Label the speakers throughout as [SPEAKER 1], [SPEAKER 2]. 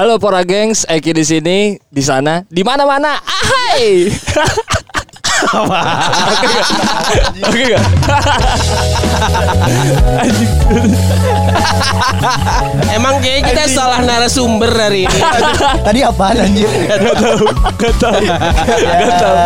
[SPEAKER 1] Halo para gengs, Eki di sini, di sana, di mana-mana. Ahai. Oke enggak?
[SPEAKER 2] Emang kayak kita salah narasumber hari ini.
[SPEAKER 3] Tadi apaan anjir?
[SPEAKER 1] Gak tahu, gak tahu, gak tahu.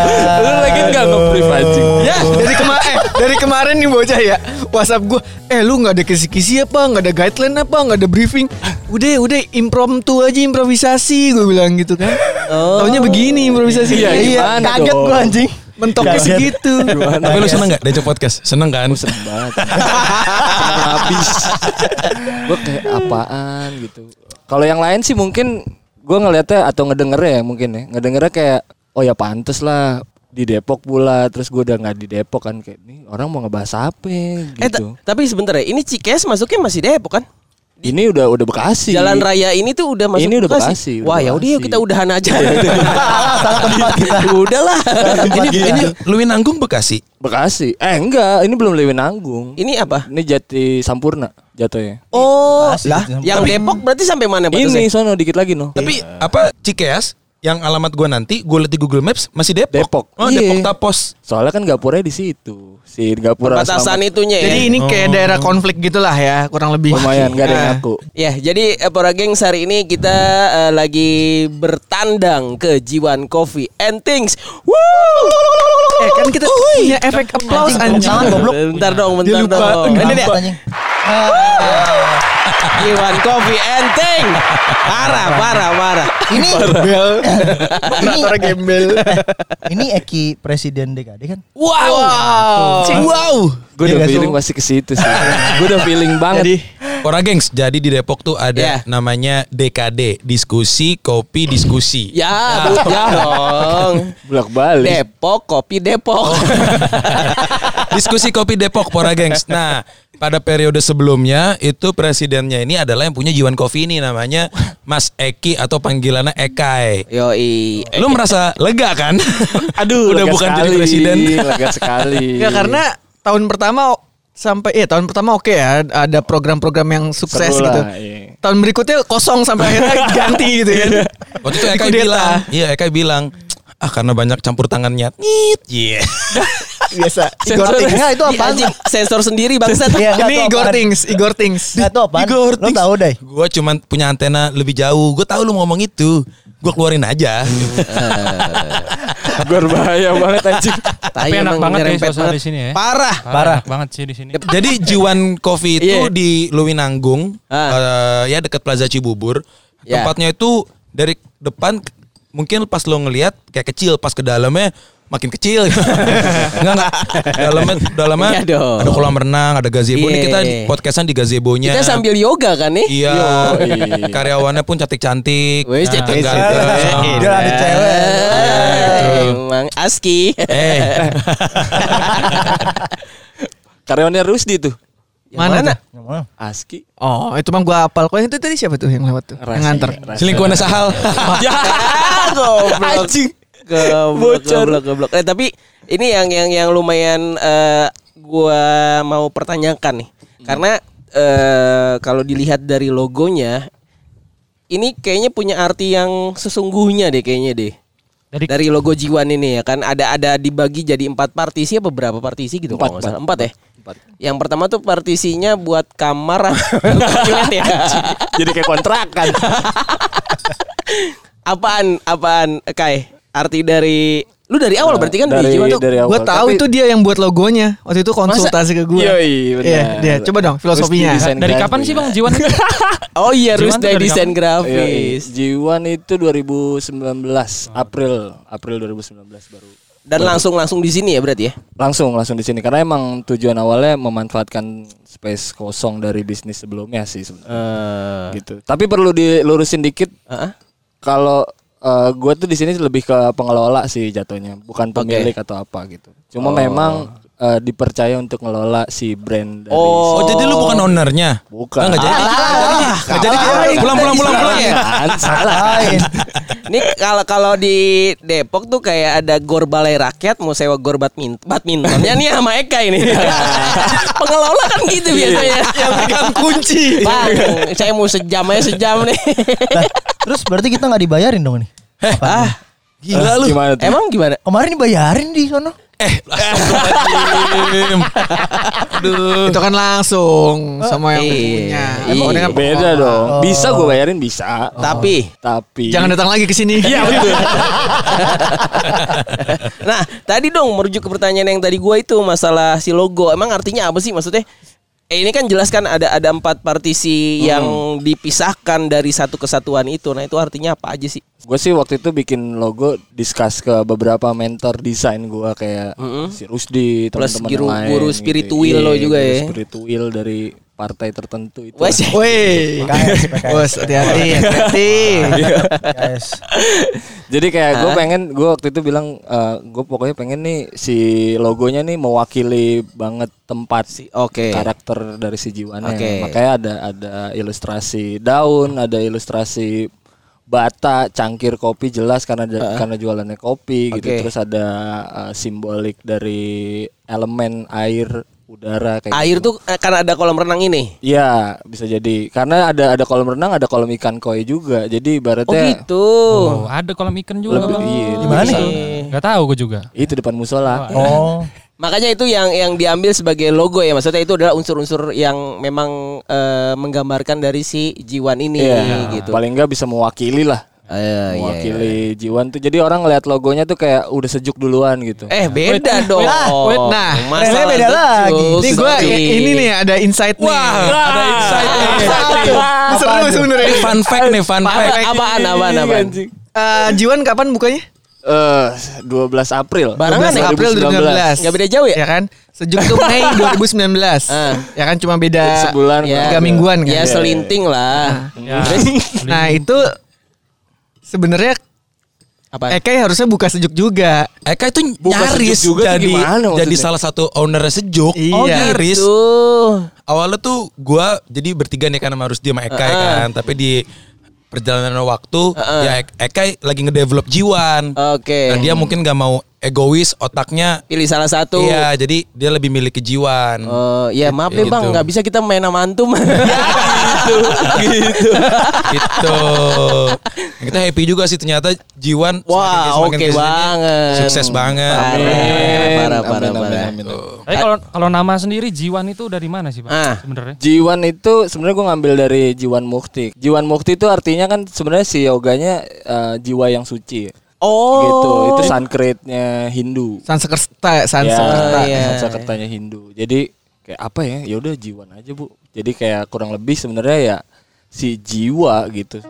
[SPEAKER 1] Lu lagi nggak nge-brief anjing?
[SPEAKER 4] Ya dari kemarin eh, dari kemarin nih bocah ya WhatsApp gue Eh lu nggak ada kisi-kisi apa nggak ada guideline apa nggak ada briefing Udah udah impromptu aja improvisasi gue bilang gitu kan oh. Taunya begini improvisasi
[SPEAKER 1] Iya, gimana
[SPEAKER 3] kaget gua anjing.
[SPEAKER 4] Mentoknya segitu
[SPEAKER 5] Tapi lu seneng gak Deco Podcast? Seneng kan?
[SPEAKER 1] Seneng banget. Seneng habis. Gue kayak apaan gitu. Kalau yang lain sih mungkin gue ngeliatnya atau ngedengernya ya mungkin ya. Ngedengernya kayak oh ya pantes lah di Depok pula terus gue udah nggak di Depok kan kayak nih orang mau ngebahas apa
[SPEAKER 2] Eh
[SPEAKER 1] gitu.
[SPEAKER 2] tapi sebentar ya, ini Cikes masuknya masih Depok kan?
[SPEAKER 1] Ini udah udah Bekasi.
[SPEAKER 2] Jalan raya ini tuh udah masuk
[SPEAKER 1] Ini udah Bekasi, udah
[SPEAKER 2] Wah, ya udah yuk
[SPEAKER 1] Bekasi.
[SPEAKER 2] kita udahan aja.
[SPEAKER 3] Salah tempat kita.
[SPEAKER 2] Udahlah.
[SPEAKER 5] Ini, ini Luwin Anggung Bekasi.
[SPEAKER 1] Bekasi. Eh enggak, ini belum Lewi Nanggung.
[SPEAKER 2] Ini apa?
[SPEAKER 1] Ini Jati Sampurna jatuhnya.
[SPEAKER 2] Oh,
[SPEAKER 3] Bekasi,
[SPEAKER 2] lah, yang Depok berarti sampai mana
[SPEAKER 1] Ini sono dikit lagi no.
[SPEAKER 5] Tapi apa Cikeas yang alamat gua nanti gue lihat di Google Maps masih Depok.
[SPEAKER 1] Depok.
[SPEAKER 5] Oh,
[SPEAKER 1] Iya.
[SPEAKER 5] Depok Tapos.
[SPEAKER 1] Soalnya kan gapuranya di situ. Si gapura
[SPEAKER 2] Batasan itunya ya.
[SPEAKER 4] Jadi ini kayak daerah konflik gitulah ya kurang lebih
[SPEAKER 1] lumayan gak ada yang
[SPEAKER 4] Nah,
[SPEAKER 1] ngaku.
[SPEAKER 2] Ya, jadi eh, para gengs hari ini kita eh, lagi bertandang ke Jiwan Coffee and Things. Woo!
[SPEAKER 4] Eh kan kita punya efek applause
[SPEAKER 3] Anjing.
[SPEAKER 2] Bentar dong, bentar dong. Ini dia. Jiwan Coffee and Things. Parah, parah, parah.
[SPEAKER 3] Ini
[SPEAKER 4] Operatornya gembel
[SPEAKER 3] ini Eki presiden DKD kan?
[SPEAKER 2] Wow. Wow.
[SPEAKER 1] Gue
[SPEAKER 3] Iya
[SPEAKER 1] udah
[SPEAKER 3] gak sih?
[SPEAKER 1] feeling masih ke situ sih. Gue udah feeling banget.
[SPEAKER 4] Jadi
[SPEAKER 5] Ora gengs, jadi di Depok tuh ada
[SPEAKER 2] Ya.
[SPEAKER 5] namanya DKD, diskusi kopi diskusi.
[SPEAKER 2] Ya, bu- ya dong.
[SPEAKER 1] Bolak balik.
[SPEAKER 2] Depok, kopi Depok.
[SPEAKER 5] Diskusi kopi Depok, Pora gengs. Nah, pada periode sebelumnya itu presidennya ini adalah yang punya Jiwan Coffee ini namanya Mas Eki atau panggilannya Ekai.
[SPEAKER 2] Yoi.
[SPEAKER 5] Lu merasa lega kan?
[SPEAKER 1] Aduh,
[SPEAKER 5] udah
[SPEAKER 1] lega
[SPEAKER 5] bukan
[SPEAKER 1] sekali,
[SPEAKER 5] jadi presiden.
[SPEAKER 1] Lega sekali.
[SPEAKER 4] ya karena tahun pertama sampai iya tahun pertama oke ya ada program-program yang sukses
[SPEAKER 1] Seru
[SPEAKER 4] gitu.
[SPEAKER 1] iya.
[SPEAKER 4] Tahun berikutnya kosong sampai akhirnya ganti gitu kan.
[SPEAKER 5] Waktu itu Ekai
[SPEAKER 4] Kudeta.
[SPEAKER 5] bilang, iya Ekai bilang, ah karena banyak campur tangannya. Nit, iya.
[SPEAKER 4] Biasa. Igor Things.
[SPEAKER 3] Enggak itu
[SPEAKER 2] anjing, sensor sendiri bangsat.
[SPEAKER 3] Iya, enggak,
[SPEAKER 4] Ini Igor? Things, Igor.
[SPEAKER 3] Enggak itu apaan?
[SPEAKER 5] Igor
[SPEAKER 3] tahu deh.
[SPEAKER 5] Gue cuman punya antena lebih jauh. Gue tahu lu ngomong itu. Gue keluarin aja.
[SPEAKER 1] Berbahaya banget anjing.
[SPEAKER 6] Tapi enak banget ya suasana di sini ya.
[SPEAKER 2] Parah.
[SPEAKER 3] Parah.
[SPEAKER 6] Enak banget sih di sini.
[SPEAKER 5] Jadi Jiwan Coffee itu
[SPEAKER 2] Iya.
[SPEAKER 5] di Luwinanggung,
[SPEAKER 2] Ah.
[SPEAKER 5] eh, ya dekat Plaza Cibubur.
[SPEAKER 2] Ya.
[SPEAKER 5] Tempatnya itu dari depan mungkin pas lo ngelihat kayak kecil, pas ke dalamnya makin kecil. enggak enggak. Dalamnya dalamnya
[SPEAKER 2] Iya dong.
[SPEAKER 5] ada kolam renang, ada gazebo. Ini
[SPEAKER 2] Iya.
[SPEAKER 5] kita di- podcastan di gazebonya.
[SPEAKER 2] Kita sambil yoga kan nih?
[SPEAKER 5] Iya.
[SPEAKER 1] Yoi.
[SPEAKER 5] Karyawannya pun cantik-cantik.
[SPEAKER 2] Wes,
[SPEAKER 5] Nah,
[SPEAKER 2] cantik.
[SPEAKER 5] ganteng.
[SPEAKER 3] Dia ada cewek.
[SPEAKER 2] Eh, Emang aski.
[SPEAKER 5] Eh,
[SPEAKER 1] Karyawannya Rusdi tuh.
[SPEAKER 2] Yang
[SPEAKER 4] Mana
[SPEAKER 2] mana?
[SPEAKER 1] Aski.
[SPEAKER 4] Oh, itu mah gua apal. Kok yang itu tadi siapa tuh yang lewat tuh? Yang nganter.
[SPEAKER 5] selingkuhannya Sahal.
[SPEAKER 1] Ya,
[SPEAKER 2] Goblok.
[SPEAKER 1] anjing.
[SPEAKER 2] Goblok,
[SPEAKER 1] Bocor.
[SPEAKER 2] goblok, goblok. Eh tapi ini yang yang yang lumayan eh, gua mau pertanyakan nih. Karena eh, kalau dilihat dari logonya ini kayaknya punya arti yang sesungguhnya deh kayaknya deh.
[SPEAKER 6] Dari-
[SPEAKER 2] Dari logo Jiwan ini ya kan ada ada dibagi jadi empat partisi apa berapa partisi gitu
[SPEAKER 1] Empat,
[SPEAKER 2] kalau
[SPEAKER 1] empat.
[SPEAKER 2] empat ya. Yang pertama tuh partisinya buat kamar ya.
[SPEAKER 1] Jadi kayak kontrakan.
[SPEAKER 2] apaan apaan Kai? Arti dari lu dari awal berarti kan
[SPEAKER 1] dari,
[SPEAKER 2] tuh.
[SPEAKER 1] dari awal.
[SPEAKER 4] Gua tahu
[SPEAKER 1] Tapi-
[SPEAKER 4] itu dia yang buat logonya. Waktu itu konsultasi ke gua.
[SPEAKER 1] Yoi, benar.
[SPEAKER 4] Iya, dia. Coba dong filosofinya.
[SPEAKER 6] Dari kapan sih Bang Jiwan?
[SPEAKER 2] Oh iya, Rusda
[SPEAKER 6] dari
[SPEAKER 2] desain grafis.
[SPEAKER 1] Yoi. Jiwan itu 2019 April April 2019 baru
[SPEAKER 2] Dan langsung langsung di sini ya berarti ya.
[SPEAKER 1] langsung langsung di sini karena emang tujuan awalnya memanfaatkan space kosong dari bisnis sebelumnya sih sebenarnya gitu tapi perlu dilurusin dikit
[SPEAKER 2] Heeh.
[SPEAKER 1] kalau gue tuh di sini lebih ke pengelola sih jatuhnya bukan pemilik atau apa gitu cuma memang eh, dipercaya untuk ngelola si brand dari
[SPEAKER 2] Oh.
[SPEAKER 5] Oh, jadi lu bukan ownernya?
[SPEAKER 1] Bukan.
[SPEAKER 5] Ah, nggak jadi.
[SPEAKER 2] Ah,
[SPEAKER 5] Nggak jadi. Pulang, pulang, pulang, pulang.
[SPEAKER 1] Kan, salah.
[SPEAKER 2] Ini kalau kalau di Depok tuh kayak ada gor balai rakyat mau sewa gor badminton. Badmintonnya nih sama Eka ini. Pengelola kan gitu biasanya.
[SPEAKER 4] Yang pegang kunci.
[SPEAKER 2] Bang, saya mau sejam aja sejam nih.
[SPEAKER 3] Terus berarti kita nggak dibayarin dong nih.
[SPEAKER 2] ah,
[SPEAKER 5] Gila lu.
[SPEAKER 1] Gimana tuh?
[SPEAKER 2] emang gimana?
[SPEAKER 3] Kemarin dibayarin di sono.
[SPEAKER 5] Eh, astagfirullahaladzim. Aduh.
[SPEAKER 4] Itu kan langsung sama yang
[SPEAKER 2] Iya.
[SPEAKER 4] punya.
[SPEAKER 2] Iya.
[SPEAKER 4] Emang dengan
[SPEAKER 1] Beda dong.
[SPEAKER 3] Oh.
[SPEAKER 1] Bisa gue bayarin bisa.
[SPEAKER 2] Tapi
[SPEAKER 1] Tapi
[SPEAKER 4] Jangan datang lagi ke sini.
[SPEAKER 1] Iya betul.
[SPEAKER 2] Nah, tadi dong merujuk ke pertanyaan yang tadi gua itu masalah si logo. Emang artinya apa sih maksudnya? Eh, ini kan jelas kan ada ada empat partisi yang dipisahkan dari satu kesatuan itu. Nah, itu artinya apa aja sih?
[SPEAKER 1] gue sih waktu itu bikin logo discuss ke beberapa mentor desain gue kayak si Rusdi teman-teman
[SPEAKER 2] guru-
[SPEAKER 1] yang lain
[SPEAKER 2] guru
[SPEAKER 1] gitu.
[SPEAKER 2] spiritual lo
[SPEAKER 1] Iya,
[SPEAKER 2] juga
[SPEAKER 1] guru
[SPEAKER 2] ya.
[SPEAKER 1] spiritual dari partai tertentu itu
[SPEAKER 2] sih.
[SPEAKER 4] Woi. Bos, hati-hati, hati-hati.
[SPEAKER 3] Guys.
[SPEAKER 1] Jadi kayak gue pengen gue waktu itu bilang gue pokoknya pengen nih si logonya nih mewakili banget tempat si
[SPEAKER 2] Oke.
[SPEAKER 1] karakter dari si jiwanya.
[SPEAKER 2] Oke.
[SPEAKER 1] Makanya ada ada ilustrasi daun, ada ilustrasi bata, cangkir kopi jelas karena da- karena jualannya kopi gitu.
[SPEAKER 2] Oke.
[SPEAKER 1] Terus ada uh, simbolik dari elemen air, udara kayak
[SPEAKER 2] Air
[SPEAKER 1] gitu.
[SPEAKER 2] tuh eh, karena ada kolam renang ini.
[SPEAKER 1] Iya, bisa jadi. Karena ada ada kolam renang, ada kolam ikan koi juga. Jadi
[SPEAKER 2] Oh
[SPEAKER 1] ibaratnya
[SPEAKER 2] gitu.
[SPEAKER 6] Oh, ada kolam ikan juga.
[SPEAKER 1] lebih
[SPEAKER 6] Bang.
[SPEAKER 1] iya,
[SPEAKER 3] Di mana?
[SPEAKER 6] Gak tahu gue juga.
[SPEAKER 1] itu depan musola.
[SPEAKER 3] Oh.
[SPEAKER 2] Makanya itu yang yang diambil sebagai logo ya. Maksudnya itu adalah unsur-unsur yang memang eh, menggambarkan dari si Jiwan ini
[SPEAKER 1] Iya,
[SPEAKER 2] gitu.
[SPEAKER 1] Paling nggak bisa mewakili lah.
[SPEAKER 2] Eh, iya, iya.
[SPEAKER 1] mewakili Jiwan tuh. Jadi orang ngeliat logonya tuh kayak udah sejuk duluan gitu.
[SPEAKER 2] Eh beda dong.
[SPEAKER 4] wait, nah,
[SPEAKER 2] masalah
[SPEAKER 3] beda lagi.
[SPEAKER 2] sejuk,
[SPEAKER 4] Ini gue ini nih ada insight nih.
[SPEAKER 5] Wah, ada insight nih.
[SPEAKER 4] Ini Seru sebenarnya.
[SPEAKER 5] Ini fun fact nih, fun fact.
[SPEAKER 2] apaan apaan apaan?
[SPEAKER 4] Eh, Jiwan kapan bukanya?
[SPEAKER 1] Eh, 12 April.
[SPEAKER 2] Barengan
[SPEAKER 4] 12
[SPEAKER 2] ya?
[SPEAKER 4] April 2019.
[SPEAKER 2] Nggak beda jauh ya?
[SPEAKER 4] Ya kan? Sejuk tuh Mei 2019.
[SPEAKER 2] Ah.
[SPEAKER 4] Ya kan cuma beda
[SPEAKER 1] Sebulan,
[SPEAKER 2] Ya.
[SPEAKER 4] tiga mingguan kan.
[SPEAKER 2] Ya selinting lah.
[SPEAKER 6] Ya.
[SPEAKER 4] Nah, itu sebenarnya
[SPEAKER 2] Apa?
[SPEAKER 4] Eka harusnya buka sejuk juga.
[SPEAKER 5] Eka itu
[SPEAKER 1] Bukan
[SPEAKER 5] nyaris
[SPEAKER 1] sejuk juga
[SPEAKER 5] jadi
[SPEAKER 1] gimana maksudnya?
[SPEAKER 5] jadi salah satu owner sejuk.
[SPEAKER 4] Iya.
[SPEAKER 5] Oh, nyaris.
[SPEAKER 2] Tuh.
[SPEAKER 5] Awalnya tuh gua jadi bertiga nih kan sama Rusdi sama Eka ya kan. Tapi di perjalanan waktu ya Ek- Eka lagi ngedevelop Jiwan.
[SPEAKER 2] Oke.
[SPEAKER 5] Nah, dia mungkin gak mau egois otaknya
[SPEAKER 2] Pilih salah satu.
[SPEAKER 5] Iya, jadi dia lebih milih ke Jiwan.
[SPEAKER 2] Oh, ya maaf
[SPEAKER 5] Ya
[SPEAKER 2] deh bang,
[SPEAKER 5] gitu.
[SPEAKER 2] nggak bisa kita main sama antum.
[SPEAKER 5] gitu, gitu. gitu. Kita happy juga sih ternyata Jiwan
[SPEAKER 2] Wah,
[SPEAKER 5] semakin
[SPEAKER 2] oke
[SPEAKER 5] ke sini
[SPEAKER 2] banget.
[SPEAKER 5] Sukses banget.
[SPEAKER 2] Parah, parah, parah,
[SPEAKER 1] Amin,
[SPEAKER 2] parah.
[SPEAKER 1] amin, amin.
[SPEAKER 6] Tapi kalau kalau nama sendiri Jiwan itu dari mana sih, Pak?
[SPEAKER 2] Ah.
[SPEAKER 6] Sebenarnya.
[SPEAKER 1] Jiwan itu sebenarnya gue ngambil dari Jiwan Mukti. Jiwan Mukti itu artinya kan sebenarnya si yoganya eh, jiwa yang suci.
[SPEAKER 2] Oh.
[SPEAKER 1] Gitu. Itu Sanskritnya Hindu.
[SPEAKER 4] Sansekerta,
[SPEAKER 1] Ya,
[SPEAKER 4] Sansekerta.
[SPEAKER 2] iya.
[SPEAKER 1] Sanskertanya Hindu. Jadi kayak apa ya? Ya udah Jiwan aja, Bu. Jadi kayak kurang lebih sebenarnya ya si jiwa gitu.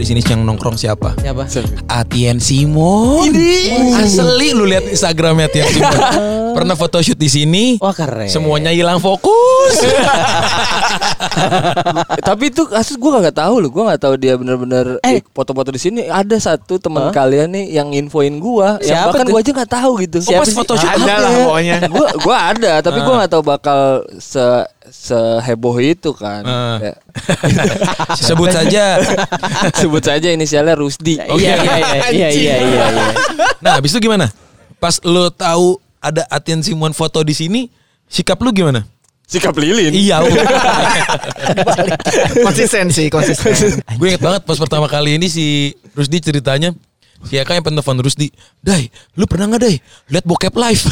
[SPEAKER 5] Di sini yang nongkrong siapa?
[SPEAKER 2] Siapa?
[SPEAKER 5] Atien Simon. Asli lu lihat Instagramnya Atien Simon. Pernah photoshoot di sini.
[SPEAKER 2] Wah keren.
[SPEAKER 5] Semuanya hilang fokus.
[SPEAKER 1] Tapi itu kasus gue gak tahu loh, gue gak tahu dia bener-bener eh, foto-foto di sini. Ada satu teman kalian nih yang infoin gue,
[SPEAKER 2] Siapa
[SPEAKER 1] bahkan gue aja gak tahu gitu.
[SPEAKER 5] Oh, pas photoshoot
[SPEAKER 4] Ada lah pokoknya.
[SPEAKER 1] gue gue ada, tapi gue gak tahu bakal se seheboh itu kan.
[SPEAKER 5] Ah.
[SPEAKER 1] Kayak,
[SPEAKER 5] Sebut saja.
[SPEAKER 1] sebut saja inisialnya Rusdi.
[SPEAKER 2] Iya iya iya iya iya iya. iya.
[SPEAKER 5] Nah, habis itu gimana? Pas lu tahu ada Atien Simon foto di sini, sikap lu gimana?
[SPEAKER 1] Sikap lilin.
[SPEAKER 5] Iya.
[SPEAKER 4] Konsisten sih, konsisten.
[SPEAKER 5] gue inget banget pas pertama kali ini si Rusdi ceritanya Si Eka yang penelpon Rusdi Dai lu pernah gak Dai Lihat bokep live.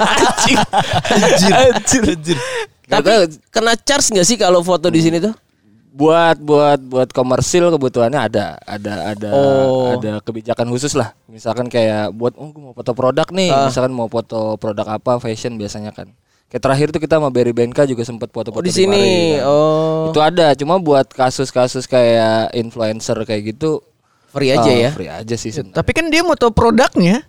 [SPEAKER 5] Anjir. Anjir. Anjir. Anjir.
[SPEAKER 1] Gak
[SPEAKER 2] Tapi
[SPEAKER 1] tahu.
[SPEAKER 2] kena charge nggak sih kalau foto di sini tuh?
[SPEAKER 1] buat buat buat komersil kebutuhannya ada ada ada
[SPEAKER 2] Oh.
[SPEAKER 1] ada kebijakan khusus lah. Misalkan kayak buat oh gue mau foto produk nih.
[SPEAKER 2] Ah.
[SPEAKER 1] misalkan mau foto produk apa fashion biasanya kan kayak terakhir tuh kita sama Berry Benka juga sempat
[SPEAKER 2] Oh
[SPEAKER 1] foto-foto
[SPEAKER 2] di sini.
[SPEAKER 1] Paris, kan.
[SPEAKER 2] Oh.
[SPEAKER 1] itu ada cuma buat kasus-kasus kayak influencer kayak gitu
[SPEAKER 2] Free aja
[SPEAKER 1] ah,
[SPEAKER 2] ya.
[SPEAKER 1] free aja sih sebenarnya.
[SPEAKER 4] Tapi kan dia moto produknya.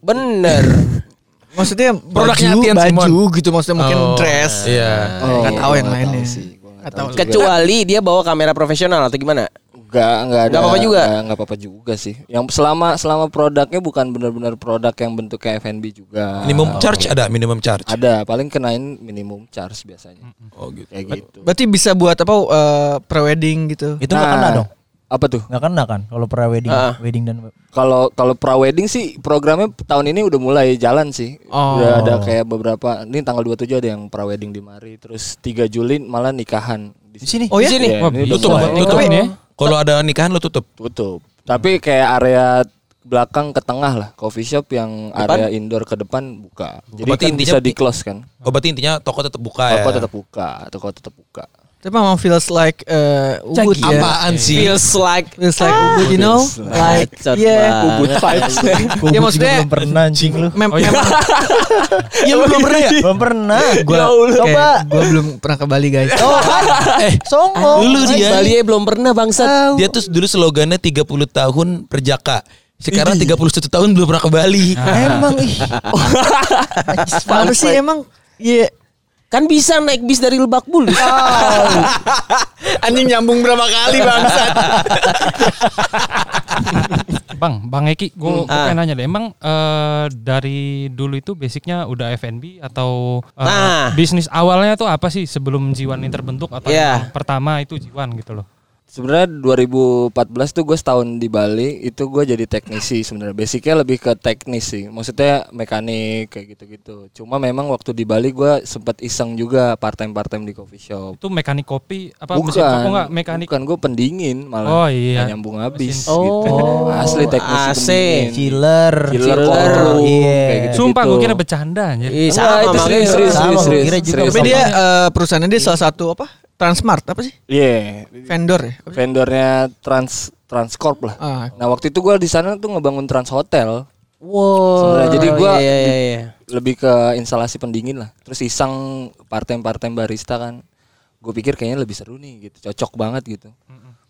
[SPEAKER 2] Bener.
[SPEAKER 4] Maksudnya
[SPEAKER 5] Produknya
[SPEAKER 4] baju, baju
[SPEAKER 5] Simon.
[SPEAKER 4] gitu maksudnya mungkin
[SPEAKER 5] Oh,
[SPEAKER 4] dress.
[SPEAKER 5] Iya
[SPEAKER 4] Nggak tahu yang
[SPEAKER 1] nggak
[SPEAKER 4] lainnya.
[SPEAKER 1] sih, juga.
[SPEAKER 2] Kecuali dia bawa kamera profesional atau gimana?
[SPEAKER 1] Gak, nggak ada.
[SPEAKER 2] Apa-apa juga?
[SPEAKER 1] Nggak, apa-apa juga sih. Yang selama selama produknya bukan benar-benar produk yang bentuknya F&B juga.
[SPEAKER 5] Minimum charge ada minimum charge.
[SPEAKER 1] Ada, paling kenain minimum charge biasanya.
[SPEAKER 5] Oh gitu.
[SPEAKER 1] Kayak gitu.
[SPEAKER 4] Berarti bisa buat apa uh, prewedding gitu.
[SPEAKER 3] Itu nggak kena dong.
[SPEAKER 1] Apa tuh?
[SPEAKER 3] Nggak kena kan kalau pra wedding,
[SPEAKER 2] Ah.
[SPEAKER 3] wedding dan
[SPEAKER 1] Kalau kalau pra-wedding sih programnya tahun ini udah mulai jalan sih.
[SPEAKER 4] Oh.
[SPEAKER 1] Udah ada kayak beberapa. Ini tanggal 27 ada yang pra-wedding di Mari, terus 3 Juli malah nikahan
[SPEAKER 3] di sini.
[SPEAKER 4] Oh ya?
[SPEAKER 2] Di sini?
[SPEAKER 1] Iya,
[SPEAKER 6] Wah,
[SPEAKER 1] ini
[SPEAKER 5] Tutup, tutup.
[SPEAKER 6] Ya.
[SPEAKER 5] Kalau ada nikahan lo tutup.
[SPEAKER 1] tutup. Tapi kayak area belakang ke tengah lah, coffee shop yang area indoor ke depan buka. Jadi
[SPEAKER 5] Berarti
[SPEAKER 1] kan
[SPEAKER 5] intinya-
[SPEAKER 1] bisa di close kan.
[SPEAKER 5] Oh berarti intinya toko tetap buka ya.
[SPEAKER 1] Toko tetap buka, toko tetap buka.
[SPEAKER 4] Tapi memang feels like uh, Ubud ya.
[SPEAKER 5] Apaan sih?
[SPEAKER 2] Feels like
[SPEAKER 4] Feels like Ubud, you know? Like, yeah.
[SPEAKER 1] Ubud vibes.
[SPEAKER 3] Gua
[SPEAKER 4] Ya,
[SPEAKER 3] juga
[SPEAKER 4] maksudnya-
[SPEAKER 3] belum pernah anjing lu.
[SPEAKER 4] Mem-
[SPEAKER 6] Oh iya.
[SPEAKER 4] memang
[SPEAKER 3] Iya lu belum pernah ya? Belum pernah. Gua coba.
[SPEAKER 4] gue belum pernah ke Bali guys.
[SPEAKER 3] Oh kan?
[SPEAKER 5] Eh,
[SPEAKER 3] Songong.
[SPEAKER 5] dulu dia
[SPEAKER 2] Bali ya belum pernah bangsat.
[SPEAKER 5] dia tuh dulu slogannya 30 tahun perjaka. Sekarang 31 tahun belum pernah ke Bali.
[SPEAKER 3] Emang ih.
[SPEAKER 4] Apa sih emang? Iya.
[SPEAKER 2] Kan bisa naik bis dari Lebak Bulus.
[SPEAKER 4] Anjing nyambung berapa kali bangsat.
[SPEAKER 6] Bang, Bang Eki, gue
[SPEAKER 2] Ah.
[SPEAKER 6] pengen nanya deh, emang eh, dari dulu itu basicnya udah F&B atau eh,
[SPEAKER 2] Nah.
[SPEAKER 6] bisnis awalnya tuh apa sih sebelum Jiwan ini terbentuk atau yang pertama itu Jiwan gitu loh?
[SPEAKER 1] Sebenarnya 2014 tuh gue setahun di Bali itu gue jadi teknisi sebenarnya. Basicnya lebih ke teknis sih. Maksudnya mekanik kayak gitu-gitu. Cuma memang waktu di Bali gue sempat iseng juga part time part time di coffee shop.
[SPEAKER 6] Itu mekanik kopi apa
[SPEAKER 1] bukan,
[SPEAKER 6] mesin kopi enggak mekanik?
[SPEAKER 1] bukan gue pendingin malah.
[SPEAKER 6] Oh, iya.
[SPEAKER 1] Nyambung habis.
[SPEAKER 6] Mesin-
[SPEAKER 1] gitu.
[SPEAKER 2] Oh,
[SPEAKER 1] Asli teknisi
[SPEAKER 2] AC.
[SPEAKER 1] pendingin.
[SPEAKER 3] Chiller.
[SPEAKER 1] Chiller,
[SPEAKER 3] Iya.
[SPEAKER 1] kayak gitu.
[SPEAKER 6] Sumpah gue kira bercanda anjir.
[SPEAKER 2] Ih,
[SPEAKER 1] Enggak,
[SPEAKER 2] sama
[SPEAKER 1] itu
[SPEAKER 2] makanya.
[SPEAKER 1] serius, serius,
[SPEAKER 3] Sama,
[SPEAKER 1] serius,
[SPEAKER 3] gua
[SPEAKER 1] serius,
[SPEAKER 3] kira juga
[SPEAKER 1] serius.
[SPEAKER 4] Tapi dia eh, perusahaannya dia salah satu apa? Transmart apa sih?
[SPEAKER 1] Iya,
[SPEAKER 4] Vendor ya?
[SPEAKER 1] Vendornya Trans Transcorp lah.
[SPEAKER 4] Ah.
[SPEAKER 1] Nah waktu itu gue di sana tuh ngebangun Trans Hotel.
[SPEAKER 2] Wow.
[SPEAKER 1] Sebenarnya jadi gua
[SPEAKER 2] Iya, iya, iya.
[SPEAKER 1] lebih ke instalasi pendingin lah. Terus iseng part-time part-time barista kan. Gue pikir kayaknya lebih seru nih gitu, cocok banget gitu.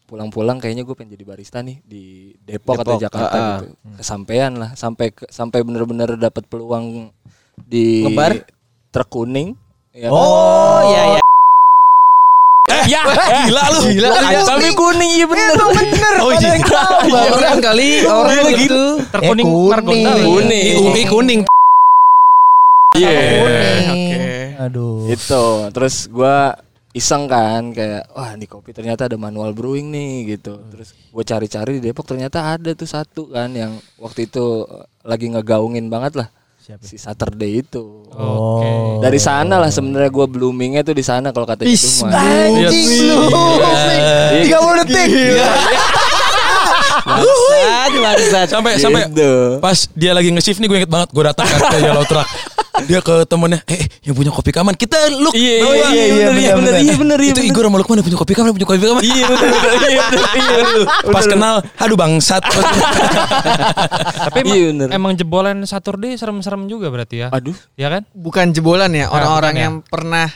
[SPEAKER 1] Pulang-pulang kayaknya gue pengen jadi barista nih di Depok, atau
[SPEAKER 2] Depok,
[SPEAKER 1] Jakarta
[SPEAKER 2] ah, ah.
[SPEAKER 1] gitu. Kesampean lah, sampai ke- sampai bener-bener dapat peluang di
[SPEAKER 2] Ngebar?
[SPEAKER 1] truk kuning. Ya,
[SPEAKER 2] Oh, iya, iya.
[SPEAKER 5] Ya, gila lu.
[SPEAKER 4] Gila, iya.
[SPEAKER 1] Tapi kuning iya bener.
[SPEAKER 5] Oh iya.
[SPEAKER 4] Orang kali orang gitu.
[SPEAKER 6] Terkuning
[SPEAKER 3] Eh, kuning.
[SPEAKER 6] Margonda.
[SPEAKER 1] Kuning.
[SPEAKER 5] UI kuning.
[SPEAKER 1] Iya.
[SPEAKER 3] Oke. Aduh.
[SPEAKER 1] Itu. Terus gua iseng kan kayak wah di kopi ternyata ada manual brewing nih gitu. Terus gue cari-cari di Depok ternyata ada tuh satu kan yang waktu itu eh, lagi ngegaungin banget lah. Si Saturday itu.
[SPEAKER 3] Oh.
[SPEAKER 1] Dari sana lah sebenarnya gue bloomingnya tuh di sana kalau kata
[SPEAKER 4] Is,
[SPEAKER 1] Jedung mah.
[SPEAKER 3] Anjing lu.
[SPEAKER 1] Iya.
[SPEAKER 3] 30 detik.
[SPEAKER 2] Bangsat, bangsat.
[SPEAKER 5] Sampai sampai
[SPEAKER 1] Gitu.
[SPEAKER 5] pas dia lagi nge-shift nih gue inget banget gue datang kan ke Yellow Truck. Dia ke temennya, eh yang punya kopi kaman kita look.
[SPEAKER 1] Iya
[SPEAKER 5] Bawa.
[SPEAKER 1] iya iya iya bener bener iya bener iya
[SPEAKER 5] Itu. Igor sama Lukman yang punya kopi kaman, yang punya kopi kaman.
[SPEAKER 1] Iya bener bener iya iya.
[SPEAKER 5] Pas kenal, aduh bangsat.
[SPEAKER 6] Tapi emang,
[SPEAKER 1] Iya,
[SPEAKER 6] emang jebolan Saturday serem-serem juga berarti ya?
[SPEAKER 1] Aduh.
[SPEAKER 6] Ya kan?
[SPEAKER 4] Bukan jebolan ya, orang-orang
[SPEAKER 6] bukan ya.
[SPEAKER 4] yang pernah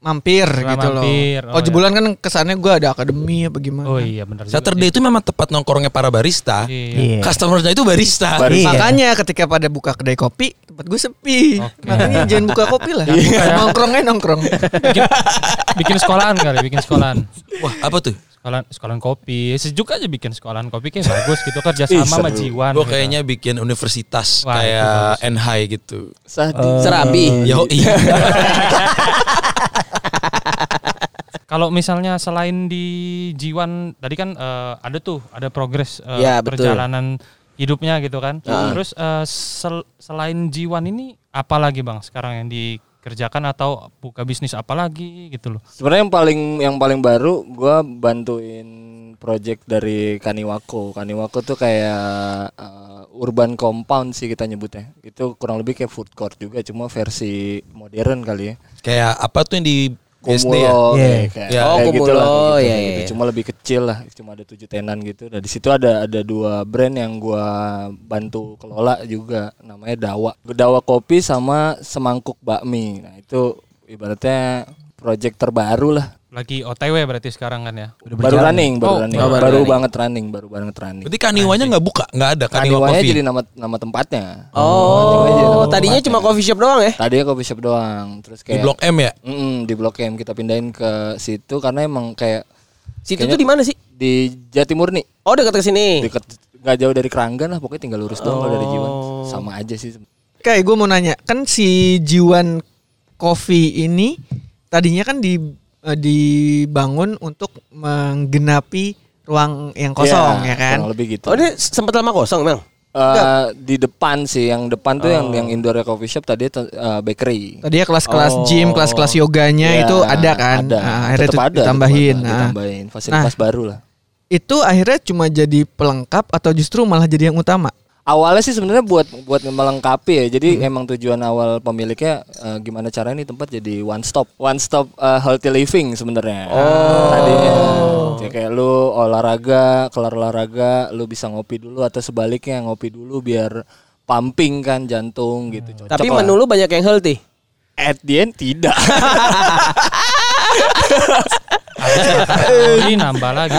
[SPEAKER 4] mampir
[SPEAKER 6] Pernah
[SPEAKER 4] gitu
[SPEAKER 6] mampir,
[SPEAKER 4] loh.
[SPEAKER 6] oh
[SPEAKER 4] Oh, jebolan kan kesannya gue ada akademi apa gimana.
[SPEAKER 6] Oh iya benar.
[SPEAKER 5] Saturday itu memang tempat nongkrongnya para barista.
[SPEAKER 6] Iya.
[SPEAKER 3] Iya.
[SPEAKER 5] Customernya itu barista.
[SPEAKER 1] Barista.
[SPEAKER 3] Iya.
[SPEAKER 4] Makanya ketika pada buka kedai kopi, tempat gue sepi.
[SPEAKER 6] Oke.
[SPEAKER 4] Makanya jangan buka kopi lah.
[SPEAKER 1] Iya.
[SPEAKER 4] Nongkrongnya nongkrong.
[SPEAKER 6] bikin, bikin sekolahan kali, bikin sekolahan.
[SPEAKER 5] Wah, apa tuh?
[SPEAKER 6] Sekolahan, sekolahan kopi. Sejuk aja bikin sekolahan kopi kayak bagus gitu kerja sama sama. Jiwan.
[SPEAKER 5] Gue
[SPEAKER 6] gitu.
[SPEAKER 5] kayaknya bikin universitas
[SPEAKER 6] Wah,
[SPEAKER 5] kayak NHI gitu.
[SPEAKER 1] Sadi.
[SPEAKER 2] Serabi.
[SPEAKER 5] Yo iya.
[SPEAKER 6] Kalau misalnya selain di Jiwan tadi kan eh, ada tuh ada progres eh,
[SPEAKER 2] Ya, betul.
[SPEAKER 6] perjalanan hidupnya gitu kan. Terus eh, sel- selain Jiwan ini apa lagi Bang sekarang yang dikerjakan atau buka bisnis apa lagi gitu loh.
[SPEAKER 1] Sebenarnya yang paling yang paling baru gua bantuin project dari Kaniwako. Kaniwako tuh kayak uh, urban compound sih kita nyebutnya. Itu kurang lebih kayak food court juga cuma versi modern kali ya.
[SPEAKER 5] Kayak apa tuh yang di Ya?
[SPEAKER 1] Kumulo
[SPEAKER 3] Iya.
[SPEAKER 1] kayak, kayak,
[SPEAKER 5] Iya.
[SPEAKER 2] Oh,
[SPEAKER 1] kayak gitu lah,
[SPEAKER 2] Kumulo,
[SPEAKER 1] kayak gitu,
[SPEAKER 2] iya,
[SPEAKER 1] kayak
[SPEAKER 2] iya,
[SPEAKER 1] gitu.
[SPEAKER 2] iya.
[SPEAKER 1] Cuma lebih kecil lah, cuma ada tujuh tenan gitu. Nah di situ ada ada dua brand yang gua bantu kelola juga, namanya Dawa. Dawa kopi sama semangkuk bakmi. Nah itu ibaratnya project terbaru lah.
[SPEAKER 6] Lagi OTW berarti sekarang kan ya.
[SPEAKER 1] Baru running, baru
[SPEAKER 6] Oh,
[SPEAKER 1] running,
[SPEAKER 2] oh, baru
[SPEAKER 1] baru,
[SPEAKER 2] running.
[SPEAKER 1] banget running, baru banget running.
[SPEAKER 5] Berarti kaniwanya nggak buka, nggak ada kaniwa
[SPEAKER 1] Kaniwanya
[SPEAKER 5] coffee.
[SPEAKER 1] jadi nama nama tempatnya.
[SPEAKER 2] Oh, tadinya cuma coffee shop doang ya?
[SPEAKER 1] Tadinya coffee shop doang, terus
[SPEAKER 5] di
[SPEAKER 1] kayak
[SPEAKER 5] Blok M ya.
[SPEAKER 1] Mm-mm, di Blok M kita pindahin ke situ karena emang kayak
[SPEAKER 2] Situ tuh di mana sih?
[SPEAKER 1] Di Jatimurni.
[SPEAKER 2] Oh dekat ke sini.
[SPEAKER 1] Deket nggak jauh dari Keranggan lah pokoknya tinggal lurus doang kalau dari Jiwan.
[SPEAKER 2] Oh.
[SPEAKER 1] Sama aja sih.
[SPEAKER 4] Kayak gue mau nanya, kan si Jiwan Coffee ini tadinya kan di eh, dibangun untuk menggenapi ruang yang kosong
[SPEAKER 1] Iya,
[SPEAKER 4] ya kan?
[SPEAKER 1] Lebih gitu.
[SPEAKER 2] Oh dia sempat lama kosong memang.
[SPEAKER 1] Eh, di depan sih, yang depan tuh yang
[SPEAKER 2] Oh.
[SPEAKER 1] yang indoor coffee shop tadi eh, bakery.
[SPEAKER 4] Tadinya kelas-kelas
[SPEAKER 2] Oh.
[SPEAKER 4] gym, kelas-kelas yoganya
[SPEAKER 1] Ya,
[SPEAKER 4] itu ada kan?
[SPEAKER 1] Ada.
[SPEAKER 4] Nah, akhirnya
[SPEAKER 1] Tetep
[SPEAKER 4] itu
[SPEAKER 1] ada,
[SPEAKER 4] ditambahin.
[SPEAKER 1] ada,
[SPEAKER 4] Nah,
[SPEAKER 1] ditambahin fasilitas baru lah.
[SPEAKER 4] itu akhirnya cuma jadi pelengkap atau justru malah jadi yang utama?
[SPEAKER 1] Awalnya sih sebenarnya buat buat melengkapi ya. Jadi
[SPEAKER 2] Hmm.
[SPEAKER 1] emang tujuan awal pemiliknya eh, gimana caranya nih tempat jadi one stop, one stop eh, healthy living sebenarnya.
[SPEAKER 2] Oh.
[SPEAKER 1] Tadinya ya kayak lu olahraga, kelar olahraga, lu bisa ngopi dulu atau sebaliknya ngopi dulu biar pumping kan jantung gitu. Cocok
[SPEAKER 2] Tapi
[SPEAKER 1] lah.
[SPEAKER 2] menu lu banyak yang healthy.
[SPEAKER 1] at the end tidak.
[SPEAKER 6] Kalori nambah lagi.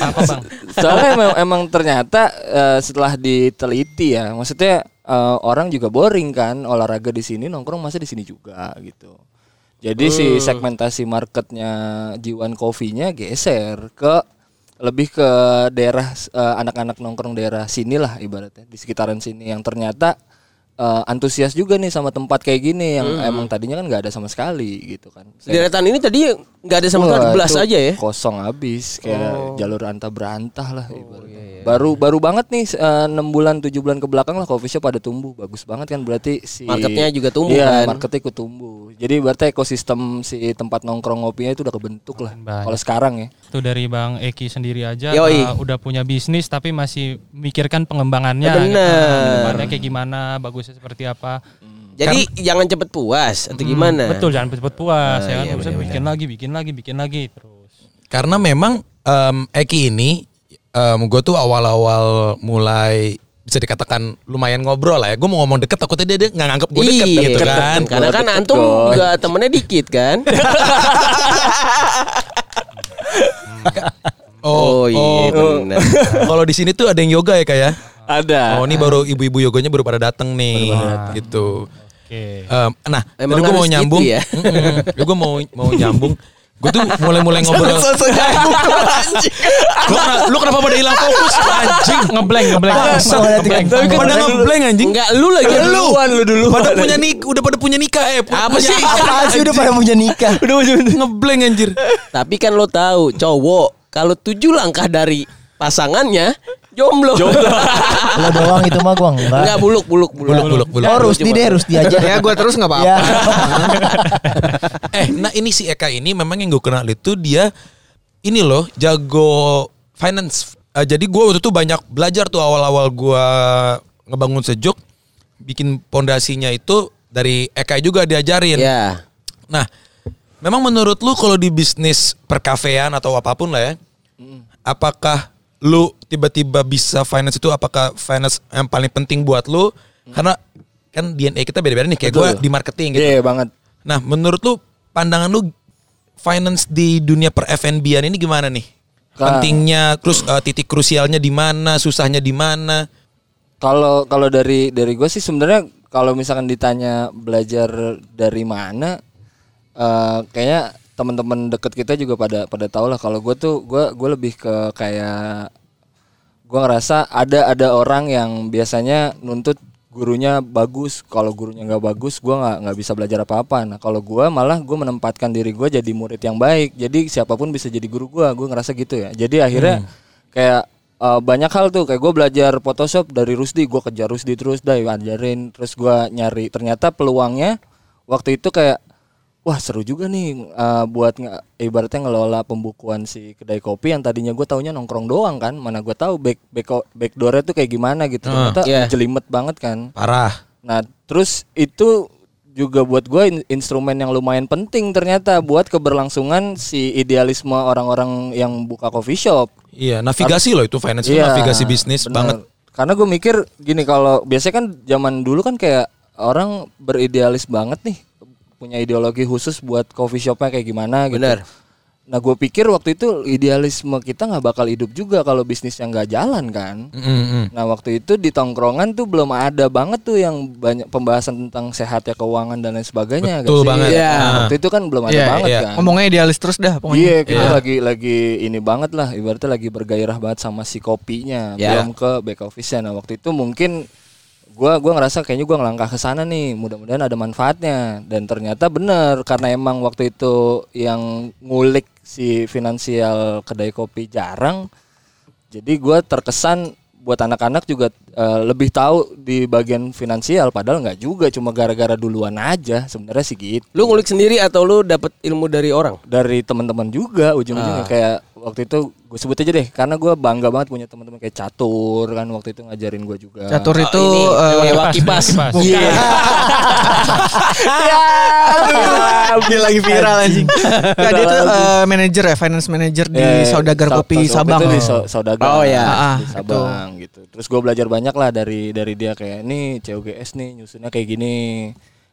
[SPEAKER 6] Apa bang?
[SPEAKER 1] Soalnya emang, emang ternyata eh, setelah diteliti ya, maksudnya eh, orang juga boring kan olahraga di sini nongkrong masa di sini juga gitu. Jadi si segmentasi marketnya Jiwan Coffee-nya geser ke lebih ke daerah eh, anak-anak nongkrong daerah sini lah ibaratnya di sekitaran sini yang ternyata eh, antusias juga nih sama tempat kayak gini yang emang tadinya kan nggak ada sama sekali gitu kan.
[SPEAKER 2] Deretan ini tadi nggak ada sama sekali belas aja ya.
[SPEAKER 1] Kosong habis kayak
[SPEAKER 2] Oh.
[SPEAKER 1] jalur anta berantah lah ibaratnya.
[SPEAKER 2] iya,
[SPEAKER 1] Baru baru banget nih eh, enam bulan tujuh bulan ke belakang lah coffee shop pada tumbuh bagus banget kan berarti si
[SPEAKER 2] Marketnya juga tumbuh
[SPEAKER 1] Iya,
[SPEAKER 2] kan?
[SPEAKER 1] marketnya ikut tumbuh. Jadi berarti ekosistem si tempat nongkrong ngopinya itu udah kebentuk lah. Kalau sekarang ya.
[SPEAKER 6] Itu dari Bang Eki sendiri aja
[SPEAKER 2] Yoi.
[SPEAKER 6] uh, udah punya bisnis tapi masih mikirkan pengembangannya.
[SPEAKER 2] Bener.
[SPEAKER 6] gitu. Pengembangannya kayak gimana, bagusnya seperti apa.
[SPEAKER 2] Jadi jangan cepet puas atau gimana?
[SPEAKER 6] Betul, jangan cepet puas
[SPEAKER 2] Ah,
[SPEAKER 6] ya kan.
[SPEAKER 2] iya,
[SPEAKER 6] Bisa bikin lagi, bikin lagi, bikin lagi terus.
[SPEAKER 5] Karena memang em, Eki ini gue tuh awal-awal mulai bisa dikatakan lumayan ngobrol lah ya. Gue mau ngomong deket takutnya dia, dia nggak nganggep gue deket
[SPEAKER 2] Iya,
[SPEAKER 5] gitu kan.
[SPEAKER 2] Karena kan
[SPEAKER 1] Deket,
[SPEAKER 2] antum
[SPEAKER 1] coy.
[SPEAKER 2] juga temennya dikit kan. Oh, iya benar.
[SPEAKER 5] Kalau di sini tuh ada yang yoga ya kayak.
[SPEAKER 1] Ada.
[SPEAKER 5] Oh ini baru ibu-ibu yoganya baru pada dateng nih, gitu.
[SPEAKER 6] Oke.
[SPEAKER 5] Em, nah,
[SPEAKER 2] Emang
[SPEAKER 5] gue mau
[SPEAKER 2] harus
[SPEAKER 5] nyambung.
[SPEAKER 2] gitu ya?
[SPEAKER 5] gue mau mau nyambung. Gue tuh mulai-mulai ngobrol. lu, kenapa, lu kenapa pada hilang fokus anjing?
[SPEAKER 6] Ngeblank, ngeblank.
[SPEAKER 5] Pada ngeblank anjing.
[SPEAKER 2] Enggak lu lagi duluan lu dulu.
[SPEAKER 5] Pada punya nik, udah pada punya nikah eh.
[SPEAKER 2] Apa
[SPEAKER 5] punya
[SPEAKER 2] sih?
[SPEAKER 3] Apaan sih udah pada punya nikah?
[SPEAKER 5] Udah ngeblank anjir.
[SPEAKER 2] Tapi kan lo tahu cowok kalau tujuh langkah dari pasangannya jomblo.
[SPEAKER 3] Lo doang itu mah gua enggak.
[SPEAKER 2] Enggak buluk buluk buluk.
[SPEAKER 5] Buluk, buluk, buluk.
[SPEAKER 3] Oh Rusdi deh, Rusdi aja.
[SPEAKER 4] ya gue terus nggak apa-apa.
[SPEAKER 3] Ya.
[SPEAKER 5] eh, nah ini si Eka ini memang yang gue kenal itu dia ini loh jago finance. Eh, jadi gue waktu itu banyak belajar tuh awal-awal gue ngebangun sejuk, bikin pondasinya itu dari Eka juga diajarin.
[SPEAKER 2] Ya.
[SPEAKER 5] Nah, memang menurut lu kalau di bisnis perkafean atau apa pun lah ya, apakah lu tiba-tiba bisa finance itu apakah finance yang paling penting buat lu? Karena kan DNA kita beda-beda nih, kayak gue di marketing gitu.
[SPEAKER 1] Iya banget.
[SPEAKER 5] Nah, menurut lu pandangan lu finance di dunia per F&B-an ini gimana nih?
[SPEAKER 1] Ka-
[SPEAKER 5] Pentingnya terus eh, titik krusialnya di mana, susahnya di mana?
[SPEAKER 1] Kalau kalau dari dari gue sih sebenarnya kalau misalkan ditanya belajar dari mana, eh kayaknya teman-teman deket kita juga pada pada tahu lah. Kalau gue tuh gue gue lebih ke kayak gue ngerasa ada ada orang yang biasanya nuntut gurunya bagus. Kalau gurunya nggak bagus, gue nggak nggak bisa belajar apa-apa. Nah kalau gue malah gue menempatkan diri gue jadi murid yang baik. Jadi siapa pun bisa jadi guru gue. Gue ngerasa gitu ya. Jadi akhirnya kayak eh, banyak hal tuh kayak gue belajar Photoshop dari Rusdi. Gue kejar Rusdi terus dah ajarin. Terus gue nyari. Ternyata peluangnya waktu itu kayak wah seru juga nih eh, buat nge- ibaratnya ngelola pembukuan si kedai kopi yang tadinya gue taunya nongkrong doang kan mana gue tahu back back backdoornya tuh kayak gimana gitu ternyata
[SPEAKER 2] Iya.
[SPEAKER 1] jelimet banget kan
[SPEAKER 5] Parah.
[SPEAKER 1] nah terus itu juga buat gue in- instrumen yang lumayan penting ternyata buat keberlangsungan si idealisme orang-orang yang buka coffee shop
[SPEAKER 5] Iya, navigasi loh itu finance itu navigasi bisnis
[SPEAKER 1] bener.
[SPEAKER 5] banget.
[SPEAKER 1] Karena gue mikir gini kalau biasanya kan zaman dulu kan kayak orang beridealis banget nih punya ideologi khusus buat coffee shopnya kayak gimana gitu.
[SPEAKER 2] Bener.
[SPEAKER 1] Nah gue pikir waktu itu idealisme kita nggak bakal hidup juga kalau bisnisnya nggak jalan kan.
[SPEAKER 5] Mm-mm.
[SPEAKER 1] Nah waktu itu di tongkrongan tuh belum ada banget tuh yang banyak pembahasan tentang sehat ya keuangan dan lain sebagainya. nggak
[SPEAKER 5] Betul
[SPEAKER 1] sih?
[SPEAKER 5] banget.
[SPEAKER 4] Iya.
[SPEAKER 1] Nah, waktu itu kan belum ada
[SPEAKER 4] Iya,
[SPEAKER 1] banget
[SPEAKER 5] iya.
[SPEAKER 1] kan.
[SPEAKER 4] Ngomongnya idealis terus dah pokoknya.
[SPEAKER 1] Iya, kita
[SPEAKER 5] Iya.
[SPEAKER 1] lagi lagi ini banget lah, ibaratnya lagi bergairah banget sama si kopinya,
[SPEAKER 2] Ya.
[SPEAKER 1] belum ke back office-nya. Nah, waktu itu mungkin gua gua ngerasa kayaknya gua ngelangkah ke sana nih, mudah-mudahan ada manfaatnya. Dan ternyata bener karena emang waktu itu yang ngulik si finansial kedai kopi jarang. Jadi gua terkesan buat anak-anak juga eh, lebih tahu di bagian finansial padahal nggak juga cuma gara-gara duluan aja sebenarnya sih gitu
[SPEAKER 2] Lu ngulik sendiri atau lu dapet ilmu dari orang?
[SPEAKER 1] dari teman-teman juga ujung-ujungnya
[SPEAKER 2] Ah.
[SPEAKER 1] kayak waktu itu gue sebut aja deh karena gue bangga banget punya teman-teman kayak catur kan waktu itu ngajarin gue juga.
[SPEAKER 4] Catur
[SPEAKER 2] Oh,
[SPEAKER 4] itu
[SPEAKER 2] ini,
[SPEAKER 4] eh,
[SPEAKER 2] Kipas.
[SPEAKER 1] Iya.
[SPEAKER 4] dia lagi viral anjing. Ya, dia tuh eh, manajer ya, finance manager di
[SPEAKER 1] Eh,
[SPEAKER 4] Saudagar
[SPEAKER 1] Sa-
[SPEAKER 4] Kopi
[SPEAKER 1] Sa-
[SPEAKER 4] Sabang.
[SPEAKER 1] itu di Sa- Saudagar.
[SPEAKER 2] Oh, ya.
[SPEAKER 4] Ah,
[SPEAKER 1] di Sabang gitu. Terus gue belajar banyak lah dari dari dia kayak nih COGS nih nyusunnya kayak gini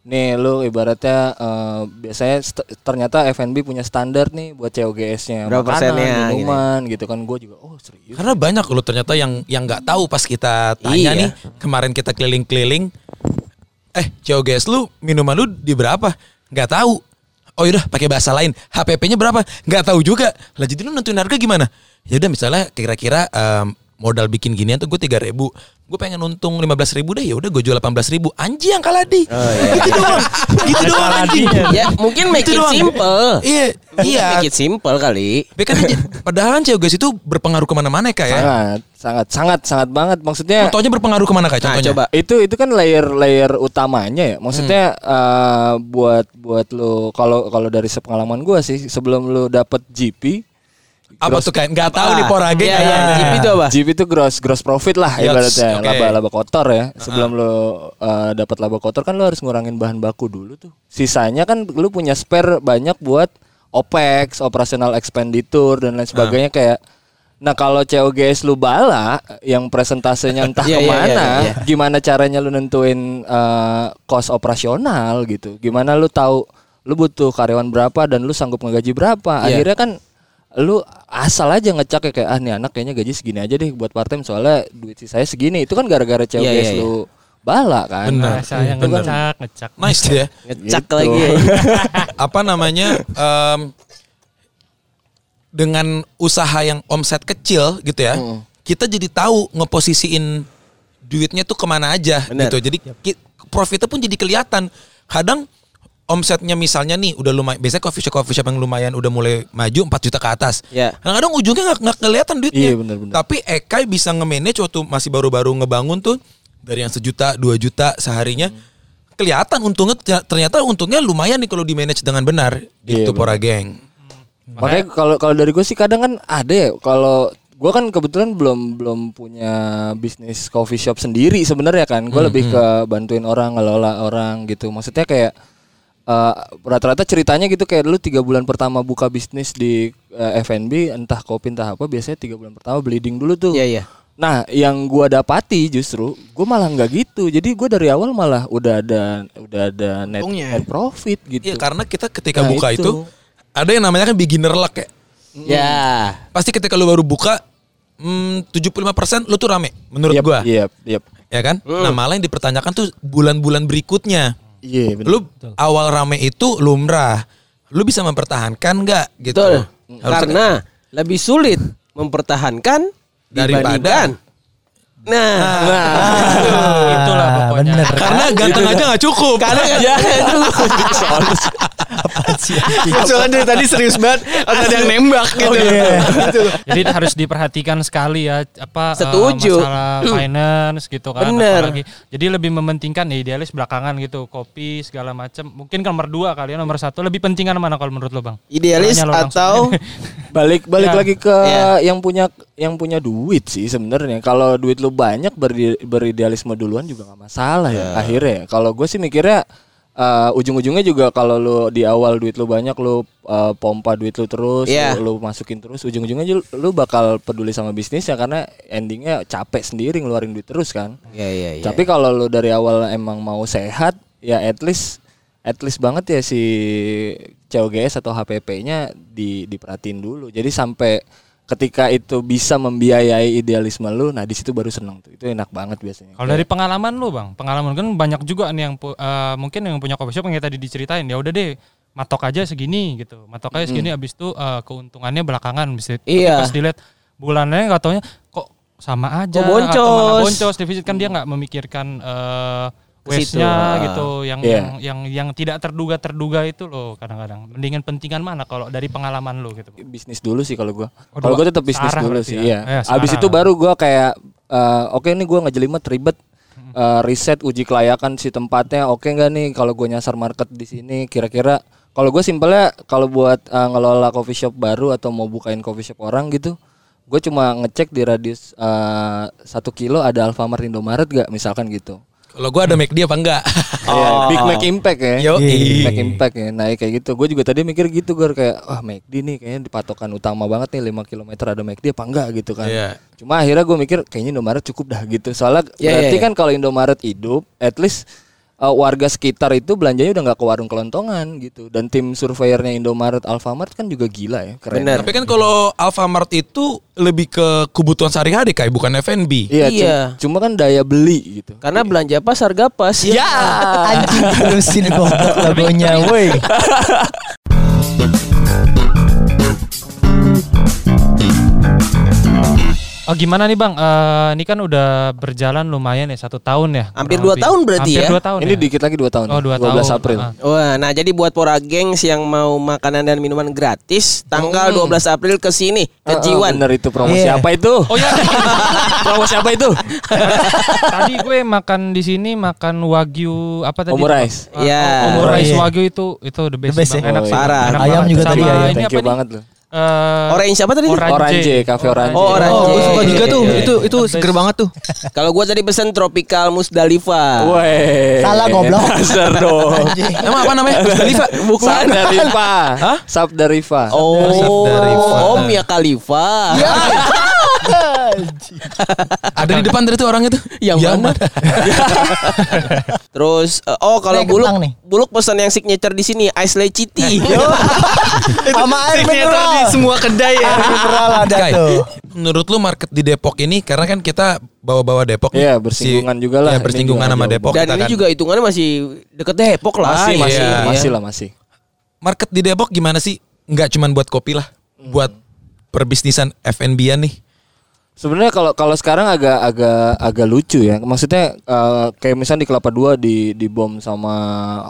[SPEAKER 1] nih lu ibaratnya eh, biasanya st- ternyata F&B punya standar nih buat COGS-nya
[SPEAKER 2] Berapa persennya, gitu.
[SPEAKER 1] minuman gitu kan gue juga oh serius
[SPEAKER 5] Karena banyak loh ternyata yang yang nggak tahu pas kita tanya
[SPEAKER 2] Iya.
[SPEAKER 5] nih kemarin kita keliling-keliling, eh COGS lu minuman lu di berapa? Nggak tahu. Oh yaudah pakai bahasa lain. HPP-nya berapa? Nggak tahu juga. Lah jadi lu nentuin harga gimana? Ya udah misalnya kira-kira em, modal bikin ginian tuh gue tiga ribu. Gue pengen untung lima belas ribu deh ya udah gue jual delapan belas ribu. Anjing yang kalah di. Gitu doang. Gitu doang anjing.
[SPEAKER 2] Ya mungkin make
[SPEAKER 5] Gitu
[SPEAKER 2] it
[SPEAKER 5] doang.
[SPEAKER 2] simple.
[SPEAKER 5] iya iya.
[SPEAKER 2] Make it simple kali.
[SPEAKER 5] tapi kan padahal kan COGS itu berpengaruh ke mana-mana kak ya.
[SPEAKER 1] Sangat sangat sangat sangat banget. Maksudnya
[SPEAKER 5] contohnya berpengaruh ke mana kak
[SPEAKER 2] Nah,
[SPEAKER 5] contohnya
[SPEAKER 2] coba.
[SPEAKER 1] itu itu kan layer layer utamanya ya. Maksudnya eh, buat buat lo kalau kalau dari sepengalaman gua sih sebelum lo dapet GP
[SPEAKER 5] apa tuh kan nggak tahu nih
[SPEAKER 2] Ah,
[SPEAKER 5] porage
[SPEAKER 2] Iya, iya. GP itu apa?
[SPEAKER 1] GP itu gross gross profit lah
[SPEAKER 5] Yes,
[SPEAKER 1] ibaratnya
[SPEAKER 5] oke.
[SPEAKER 1] laba laba kotor ya sebelum lo eh, dapat laba kotor kan lo harus ngurangin bahan baku dulu tuh sisanya kan lo punya spare banyak buat opex operational expenditure dan lain sebagainya kayak Nah kalau COGS lu bala yang presentasenya entah
[SPEAKER 2] Iya, iya,
[SPEAKER 1] ke mana,
[SPEAKER 2] iya, iya.
[SPEAKER 1] gimana caranya lu nentuin eh, cost operasional gitu? Gimana lu tahu lu butuh karyawan berapa dan lu sanggup ngegaji berapa?
[SPEAKER 2] Iya.
[SPEAKER 1] Akhirnya kan lu asal aja ngecak ya kayak ah nih anak kayaknya gaji segini aja deh buat part time soalnya duit sih saya segini. Itu kan gara-gara COGS
[SPEAKER 2] Iya, iya,
[SPEAKER 1] lu bala kan.
[SPEAKER 5] Benar.
[SPEAKER 6] Nah, saya
[SPEAKER 5] Bener.
[SPEAKER 6] ngecak ngecak.
[SPEAKER 5] nice ya
[SPEAKER 2] Ngecak
[SPEAKER 1] Gitu.
[SPEAKER 2] lagi.
[SPEAKER 5] apa namanya em, dengan usaha yang omset kecil gitu ya kita jadi tahu ngeposisiin duitnya tuh ke mana aja
[SPEAKER 2] Bener.
[SPEAKER 5] gitu jadi ki- profitnya pun jadi kelihatan kadang omsetnya misalnya nih udah lumayan biasanya coffee shop coffee shop yang lumayan udah mulai maju 4 juta ke atas.
[SPEAKER 2] Ya.
[SPEAKER 5] kadang ujungnya nggak nggak kelihatan duitnya.
[SPEAKER 1] Iya, bener-bener.
[SPEAKER 5] tapi Ekai bisa nge-manage waktu masih baru-baru ngebangun tuh dari yang sejuta dua juta seharinya kelihatan untungnya ternyata untungnya lumayan nih kalau di manage dengan benar
[SPEAKER 1] Iya,
[SPEAKER 5] gitu
[SPEAKER 1] bener.
[SPEAKER 5] Pora Geng.
[SPEAKER 1] Makanya kalau kalau dari gue sih kadang kan ada ya kalau gue kan kebetulan belum belum punya bisnis coffee shop sendiri sebenarnya kan. Gue lebih ke bantuin orang ngelola orang gitu. Maksudnya kayak eh, rata-rata ceritanya gitu kayak dulu tiga bulan pertama buka bisnis di eh, F&B entah kopi entah apa biasanya tiga bulan pertama bleeding dulu tuh
[SPEAKER 2] Iya, iya.
[SPEAKER 1] Nah, yang gua dapati justru gua malah nggak gitu. Jadi gua dari awal malah udah ada udah ada net,
[SPEAKER 4] Untungnya.
[SPEAKER 1] net profit gitu.
[SPEAKER 5] Iya karena kita ketika
[SPEAKER 1] Nah,
[SPEAKER 5] buka
[SPEAKER 1] itu.
[SPEAKER 5] itu. ada yang namanya kan beginner luck ya
[SPEAKER 2] Ya.
[SPEAKER 5] pasti ketika lu baru buka hmm, 75% lu tuh rame menurut
[SPEAKER 1] Yep,
[SPEAKER 5] gua
[SPEAKER 1] Iya, iya.
[SPEAKER 5] ya kan nah malah yang dipertanyakan tuh bulan-bulan berikutnya
[SPEAKER 1] Iya, bener.
[SPEAKER 5] lu awal rame itu lumrah lu bisa mempertahankan nggak gitu
[SPEAKER 2] Betul.
[SPEAKER 5] Harus-
[SPEAKER 2] Karena lebih sulit mempertahankan
[SPEAKER 5] Daripada-
[SPEAKER 2] dibandingkan. Nah, nah.
[SPEAKER 6] Itulah pokoknya.
[SPEAKER 3] bener.
[SPEAKER 5] karena ganteng aja nggak cukup
[SPEAKER 2] Karena ya itu
[SPEAKER 4] Soalnya dari tadi serius banget Ada yang nembak gitu. Gitu.
[SPEAKER 6] Jadi harus diperhatikan sekali ya apa eh,
[SPEAKER 2] Setuju.
[SPEAKER 6] masalah finance gitu kan
[SPEAKER 2] Bener.
[SPEAKER 6] apalagi. Jadi lebih mementingkan ya idealis belakangan gitu, kopi segala macam. Mungkin kan nomor dua kali ya nomor satu lebih pentingan mana kalau menurut lo bang?
[SPEAKER 2] idealis atau
[SPEAKER 1] balik balik
[SPEAKER 6] Ya.
[SPEAKER 1] lagi ke
[SPEAKER 2] Iya.
[SPEAKER 1] yang punya yang punya duit sih sebenarnya. Kalau duit lu banyak beri- beridealisme duluan juga nggak masalah ya. Akhirnya kalau gue sih mikirnya eh, ujung-ujungnya juga kalau lu di awal duit lu banyak lu eh, pompa duit lu terus
[SPEAKER 2] Iya.
[SPEAKER 1] lu, lu masukin terus ujung-ujungnya ju- lu bakal peduli sama bisnisnya karena endingnya capek sendiri ngeluarin duit terus kan.
[SPEAKER 2] Ya ya ya.
[SPEAKER 1] Tapi kalau lu dari awal emang mau sehat, ya at least at least banget ya si COGS atau HPP-nya di diperhatiin dulu. Jadi sampai ketika itu bisa membiayai idealisme lu, nah di situ baru seneng tuh. Itu enak banget biasanya.
[SPEAKER 6] Kalau dari pengalaman lu bang, pengalaman kan banyak juga nih yang eh, mungkin yang punya coffee shop yang tadi diceritain ya udah deh matok aja segini gitu, matok aja segini abis itu eh, keuntungannya belakangan bisa.
[SPEAKER 2] Iya.
[SPEAKER 6] Pas dilihat bulannya nggak taunya kok sama aja.
[SPEAKER 2] Kok boncos?
[SPEAKER 6] atau boncos defisit kan dia nggak memikirkan
[SPEAKER 2] situ,
[SPEAKER 6] waste-nya
[SPEAKER 2] ah.
[SPEAKER 6] gitu, yang,
[SPEAKER 1] Iya.
[SPEAKER 6] yang yang yang tidak terduga terduga itu loh kadang-kadang. Mendingan pentingan mana kalau dari pengalaman lu gitu.
[SPEAKER 1] Bisnis dulu sih kalau gua.
[SPEAKER 6] Oh,
[SPEAKER 1] Kalau gua tetap bisnis dulu sih,
[SPEAKER 6] ya?
[SPEAKER 1] iya.
[SPEAKER 6] Eh,
[SPEAKER 1] Abis itu baru gua kayak eh, oke ini gua ngejelimet ribet eh, riset uji kelayakan si tempatnya oke nggak nih kalau gua nyasar market di sini kira-kira kalau gue simpelnya kalau buat eh, ngelola coffee shop baru atau mau bukain coffee shop orang gitu gue cuma ngecek di radius satu kilo ada Alfamart Indomaret gak misalkan gitu
[SPEAKER 5] Kalau gue ada McD apa enggak?
[SPEAKER 1] Iya, Big Mac Impact ya.
[SPEAKER 5] Yoi.
[SPEAKER 1] Big Mac Impact ya. Nah, kayak gitu. Gue juga tadi mikir gitu gue kayak wah McD nih kayaknya di patokan utama banget nih 5 km ada McD apa enggak gitu kan.
[SPEAKER 5] Iya.
[SPEAKER 1] Cuma akhirnya gue mikir kayaknya Indomaret cukup dah gitu. Soalnya
[SPEAKER 2] Iya,
[SPEAKER 1] berarti
[SPEAKER 2] iya, iya.
[SPEAKER 1] kan kalau Indomaret hidup at least uh, warga sekitar itu belanjanya udah nggak ke warung kelontongan gitu. Dan tim surveyornya Indomaret Alfamart kan juga gila ya, keren.
[SPEAKER 2] Bener.
[SPEAKER 5] Tapi kan kalau Alfamart itu lebih ke kebutuhan sehari-hari kayak bukan F&B.
[SPEAKER 1] Iya,
[SPEAKER 2] Iya.
[SPEAKER 1] cuma kan daya beli gitu.
[SPEAKER 2] Karena belanja pas harga pas.
[SPEAKER 3] Ya, anjing terusin goblok logonya, woi.
[SPEAKER 6] Oh gimana nih bang? Eh, ini kan udah berjalan lumayan ya satu tahun ya.
[SPEAKER 2] Hampir dua
[SPEAKER 6] lebih.
[SPEAKER 2] tahun berarti
[SPEAKER 6] Hampir
[SPEAKER 2] ya?
[SPEAKER 6] dua tahun.
[SPEAKER 1] Ini
[SPEAKER 6] ya?
[SPEAKER 1] dikit lagi 2 tahun.
[SPEAKER 6] Oh dua
[SPEAKER 1] 12
[SPEAKER 6] tahun.
[SPEAKER 1] April.
[SPEAKER 6] Ah.
[SPEAKER 2] Wah, nah jadi buat pora gengs yang mau makanan dan minuman gratis tanggal
[SPEAKER 1] Hmm.
[SPEAKER 2] 12 April ke sini ke
[SPEAKER 1] Ah, ah,
[SPEAKER 2] Jiwan.
[SPEAKER 1] bener itu promosi
[SPEAKER 3] Iya.
[SPEAKER 1] apa itu?
[SPEAKER 6] Oh ya.
[SPEAKER 1] promosi apa itu?
[SPEAKER 6] Tadi gue makan di sini makan wagyu apa tadi?
[SPEAKER 1] Omurice.
[SPEAKER 2] Iya.
[SPEAKER 6] Omurice
[SPEAKER 3] Oh, iya.
[SPEAKER 6] wagyu itu itu the best,
[SPEAKER 3] The best
[SPEAKER 6] Bang.
[SPEAKER 3] ya?
[SPEAKER 6] enak
[SPEAKER 1] Oh,
[SPEAKER 6] sih.
[SPEAKER 2] Parah.
[SPEAKER 6] Enak
[SPEAKER 3] Ayam
[SPEAKER 6] banget.
[SPEAKER 3] juga
[SPEAKER 6] Sama
[SPEAKER 3] tadi ya.
[SPEAKER 6] ini
[SPEAKER 1] Thank
[SPEAKER 6] apa
[SPEAKER 1] you
[SPEAKER 6] nih?
[SPEAKER 1] banget loh.
[SPEAKER 6] Eh,
[SPEAKER 2] Orange apa tadi?
[SPEAKER 6] Orange.
[SPEAKER 1] Orange, Cafe Orange.
[SPEAKER 2] Oh, Orange.
[SPEAKER 4] Oh, gue suka juga tuh.
[SPEAKER 1] Iya,
[SPEAKER 4] Itu
[SPEAKER 1] iya.
[SPEAKER 4] itu seger banget tuh.
[SPEAKER 2] Kalau gua tadi pesen tropical musdalifah.
[SPEAKER 1] Weh.
[SPEAKER 3] Salah, goblok.
[SPEAKER 1] Dasar dong.
[SPEAKER 5] Emang apa namanya? Musdalifah?
[SPEAKER 1] Sabda Rifa. Sabda Rifa.
[SPEAKER 2] Oh,
[SPEAKER 5] Khalifa.
[SPEAKER 2] Om ya Khalifa.
[SPEAKER 5] Ada di depan dari itu orangnya tuh.
[SPEAKER 2] Yang mana? Terus eh, oh kalau buluk
[SPEAKER 3] nih.
[SPEAKER 2] buluk pesan yang signature di sini ice latte tea.
[SPEAKER 3] Sama air
[SPEAKER 4] Signature di
[SPEAKER 3] mineral.
[SPEAKER 4] semua kedai ya.
[SPEAKER 3] Air mineral ada
[SPEAKER 5] Kai,
[SPEAKER 3] tuh.
[SPEAKER 5] menurut lu market di Depok ini karena kan kita bawa-bawa Depok nih.
[SPEAKER 1] Iya, bersinggungan juga lah.
[SPEAKER 5] Iya,
[SPEAKER 1] Ini
[SPEAKER 5] bersinggungan sama Depok.
[SPEAKER 2] Dan
[SPEAKER 5] kita
[SPEAKER 2] ini
[SPEAKER 5] kan.
[SPEAKER 2] juga hitungannya masih deket Depok lah.
[SPEAKER 1] Masih, masih,
[SPEAKER 5] Iya.
[SPEAKER 1] masih lah masih.
[SPEAKER 5] market di Depok gimana sih? Enggak cuman buat kopi lah, buat perbisnisan F&B-an nih.
[SPEAKER 1] Sebenarnya kalau kalau sekarang agak agak agak lucu ya. Maksudnya eh, kayak misalnya di Kelapa Dua di di bom sama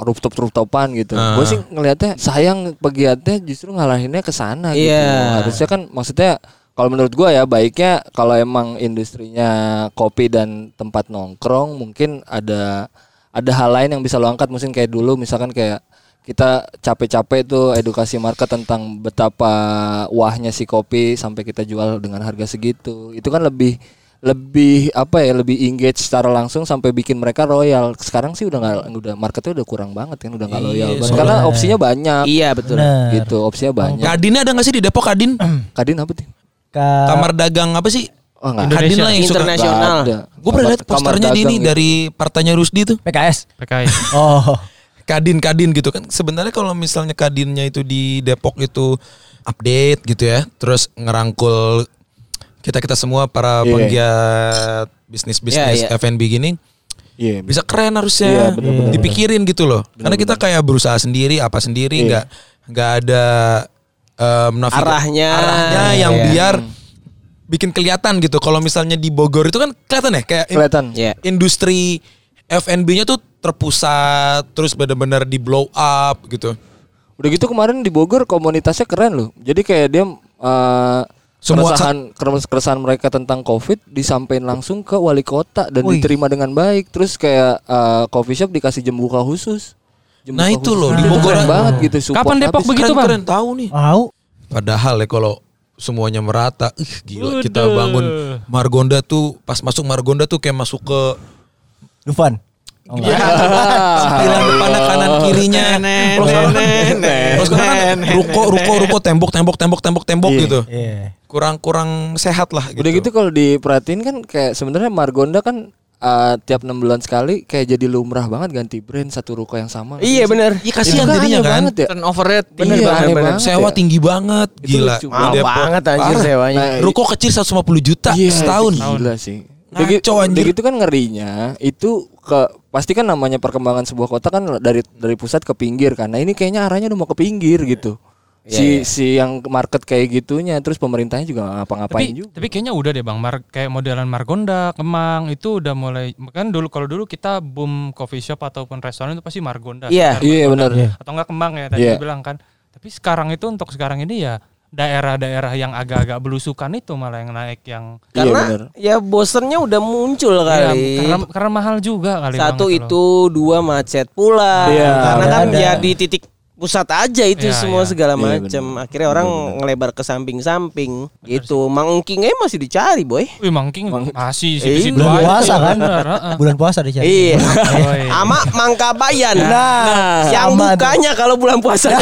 [SPEAKER 1] rooftop rooftopan gitu.
[SPEAKER 5] Ah.
[SPEAKER 1] Gue sih ngelihatnya sayang pegiatnya justru ngalahinnya ke sana gitu.
[SPEAKER 2] Iya.
[SPEAKER 1] Harusnya kan maksudnya kalau menurut gua ya baiknya kalau emang industrinya kopi dan tempat nongkrong mungkin ada ada hal lain yang bisa lo angkat mungkin kayak dulu misalkan kayak kita capek-capek tuh edukasi market tentang betapa wahnya si kopi sampai kita jual dengan harga segitu. Itu kan lebih lebih apa ya lebih engage secara langsung sampai bikin mereka royal. Sekarang sih udah nggak udah marketnya udah kurang banget kan udah nggak loyal banget. karena opsinya banyak.
[SPEAKER 2] Iya betul.
[SPEAKER 3] Bener.
[SPEAKER 1] Gitu, opsinya banyak.
[SPEAKER 5] Kadinnya ada nggak sih di Depok Kadin?
[SPEAKER 1] Kadin apa tuh?
[SPEAKER 3] Ka-
[SPEAKER 5] Kamar dagang apa sih?
[SPEAKER 1] Oh enggak.
[SPEAKER 5] Kadin lah yang.
[SPEAKER 2] Internasional.
[SPEAKER 5] Gue pernah lihat posternya di ini
[SPEAKER 1] gitu.
[SPEAKER 5] dari partainya Rusdi tuh.
[SPEAKER 3] PKS.
[SPEAKER 6] PKI.
[SPEAKER 3] Oh.
[SPEAKER 5] Kadin Kadin gitu kan. Sebenarnya kalau misalnya Kadinnya itu di Depok itu update gitu ya, terus ngerangkul kita kita semua para
[SPEAKER 1] Iya.
[SPEAKER 5] penggiat bisnis bisnis
[SPEAKER 2] Iya, iya.
[SPEAKER 5] F&B gini
[SPEAKER 1] Iya.
[SPEAKER 5] bisa keren harusnya
[SPEAKER 1] bener-bener.
[SPEAKER 5] dipikirin gitu loh karena kita kayak berusaha sendiri apa sendiri
[SPEAKER 1] Iya.
[SPEAKER 5] nggak nggak ada em, naviga-
[SPEAKER 2] Arahnya.
[SPEAKER 5] arahnya yang
[SPEAKER 2] Iya.
[SPEAKER 5] biar bikin kelihatan gitu kalau misalnya di Bogor itu kan kelihatan ya kayak in-
[SPEAKER 1] Kelihatan.
[SPEAKER 2] Iya.
[SPEAKER 5] industri F&B-nya tuh terpusat terus benar-benar di blow up gitu
[SPEAKER 1] Udah gitu kemarin di Bogor komunitasnya keren loh. Jadi kayak dia eh,
[SPEAKER 5] Semua
[SPEAKER 1] keresahan keres- keresahan mereka tentang Covid disampaikan langsung ke wali kota dan
[SPEAKER 3] Wih.
[SPEAKER 1] diterima dengan baik. Terus kayak eh, coffee shop dikasih jam buka khusus. Jam
[SPEAKER 5] Nah,
[SPEAKER 1] buka
[SPEAKER 5] itu
[SPEAKER 1] khusus.
[SPEAKER 5] loh, di Bogor
[SPEAKER 1] keren banget gitu. support
[SPEAKER 6] Kapan Depok
[SPEAKER 1] habis.
[SPEAKER 6] begitu,
[SPEAKER 5] keren,
[SPEAKER 6] Bang?
[SPEAKER 5] keren tahu nih
[SPEAKER 3] Tahu.
[SPEAKER 5] padahal ya kalau semuanya merata ih gila kita
[SPEAKER 6] Udah.
[SPEAKER 5] bangun Margonda tuh pas masuk Margonda tuh kayak masuk ke
[SPEAKER 3] Dufan. Oh.
[SPEAKER 5] Sempilan depannya kanan kirinya. Sekarang kan, kan ruko ruko ruko tembok tembok tembok tembok tembok
[SPEAKER 1] Iya.
[SPEAKER 5] gitu.
[SPEAKER 3] Iya.
[SPEAKER 5] Kurang kurang sehat lah gitu.
[SPEAKER 1] Udah gitu kalau diperhatiin kan kayak sebenarnya Margonda kan eh, tiap enam bulan sekali kayak jadi lumrah banget ganti brand satu ruko yang sama.
[SPEAKER 2] Iya bener.
[SPEAKER 5] Iya kasihan
[SPEAKER 1] Itu
[SPEAKER 5] jadinya kan.
[SPEAKER 1] banget ya.
[SPEAKER 4] Turnover rate
[SPEAKER 1] Bener
[SPEAKER 2] Iya,
[SPEAKER 1] banget,
[SPEAKER 2] bener.
[SPEAKER 1] banget
[SPEAKER 5] Sewa
[SPEAKER 1] ya.
[SPEAKER 5] tinggi banget, gila.
[SPEAKER 2] Mahal banget anjir sewanya.
[SPEAKER 1] Nah,
[SPEAKER 5] Ruko kecil 150 juta
[SPEAKER 1] Iya,
[SPEAKER 5] setahun.
[SPEAKER 1] Gila sih.
[SPEAKER 5] Ngaco,
[SPEAKER 1] gitu,
[SPEAKER 5] anjir.
[SPEAKER 1] gitu kan ngerinya itu ke pasti kan namanya perkembangan sebuah kota kan dari dari pusat ke pinggir kan. Nah ini kayaknya arahnya udah mau ke pinggir gitu.
[SPEAKER 2] Iya,
[SPEAKER 1] si si yang market kayak gitunya terus pemerintahnya juga ngapa-ngapain
[SPEAKER 6] Tapi
[SPEAKER 1] juga.
[SPEAKER 6] tapi kayaknya udah deh Bang, Mar kayak modelan Margonda, Kemang itu udah mulai kan dulu kalau dulu kita boom coffee shop ataupun restoran itu pasti Margonda.
[SPEAKER 2] Iya.
[SPEAKER 6] sekitar
[SPEAKER 1] Iya,
[SPEAKER 6] Margonda.
[SPEAKER 1] benar.
[SPEAKER 6] Atau enggak Kemang ya tadi
[SPEAKER 1] Iya.
[SPEAKER 6] dibilang kan. Tapi sekarang itu untuk sekarang ini ya daerah-daerah yang agak-agak belusukan itu malah yang naik yang
[SPEAKER 1] Iya,
[SPEAKER 2] Karena
[SPEAKER 1] bener.
[SPEAKER 2] ya bosennya udah muncul
[SPEAKER 6] Ya,
[SPEAKER 2] kali.
[SPEAKER 6] karena karena mahal juga kali
[SPEAKER 2] Satu
[SPEAKER 6] loh.
[SPEAKER 2] itu, dua macet pula.
[SPEAKER 1] Iya,
[SPEAKER 2] Karena kan
[SPEAKER 3] ada.
[SPEAKER 2] ya di titik pusat aja itu
[SPEAKER 6] Iya,
[SPEAKER 2] semua
[SPEAKER 6] iya.
[SPEAKER 2] segala
[SPEAKER 1] Iya,
[SPEAKER 2] macem. Akhirnya orang ngelebar ke samping-samping gitu. Mang Engkingnya masih dicari, boy.
[SPEAKER 6] Wih Mangking masih
[SPEAKER 2] Eh,
[SPEAKER 6] situ-situ
[SPEAKER 3] Bulan puasa kan?
[SPEAKER 6] Bener.
[SPEAKER 3] Bulan puasa dicari.
[SPEAKER 2] Iya.
[SPEAKER 6] Woi.
[SPEAKER 2] Ama Mangkabayan.
[SPEAKER 3] Nah,
[SPEAKER 2] yang
[SPEAKER 3] sama
[SPEAKER 2] bukanya kalau bulan puasa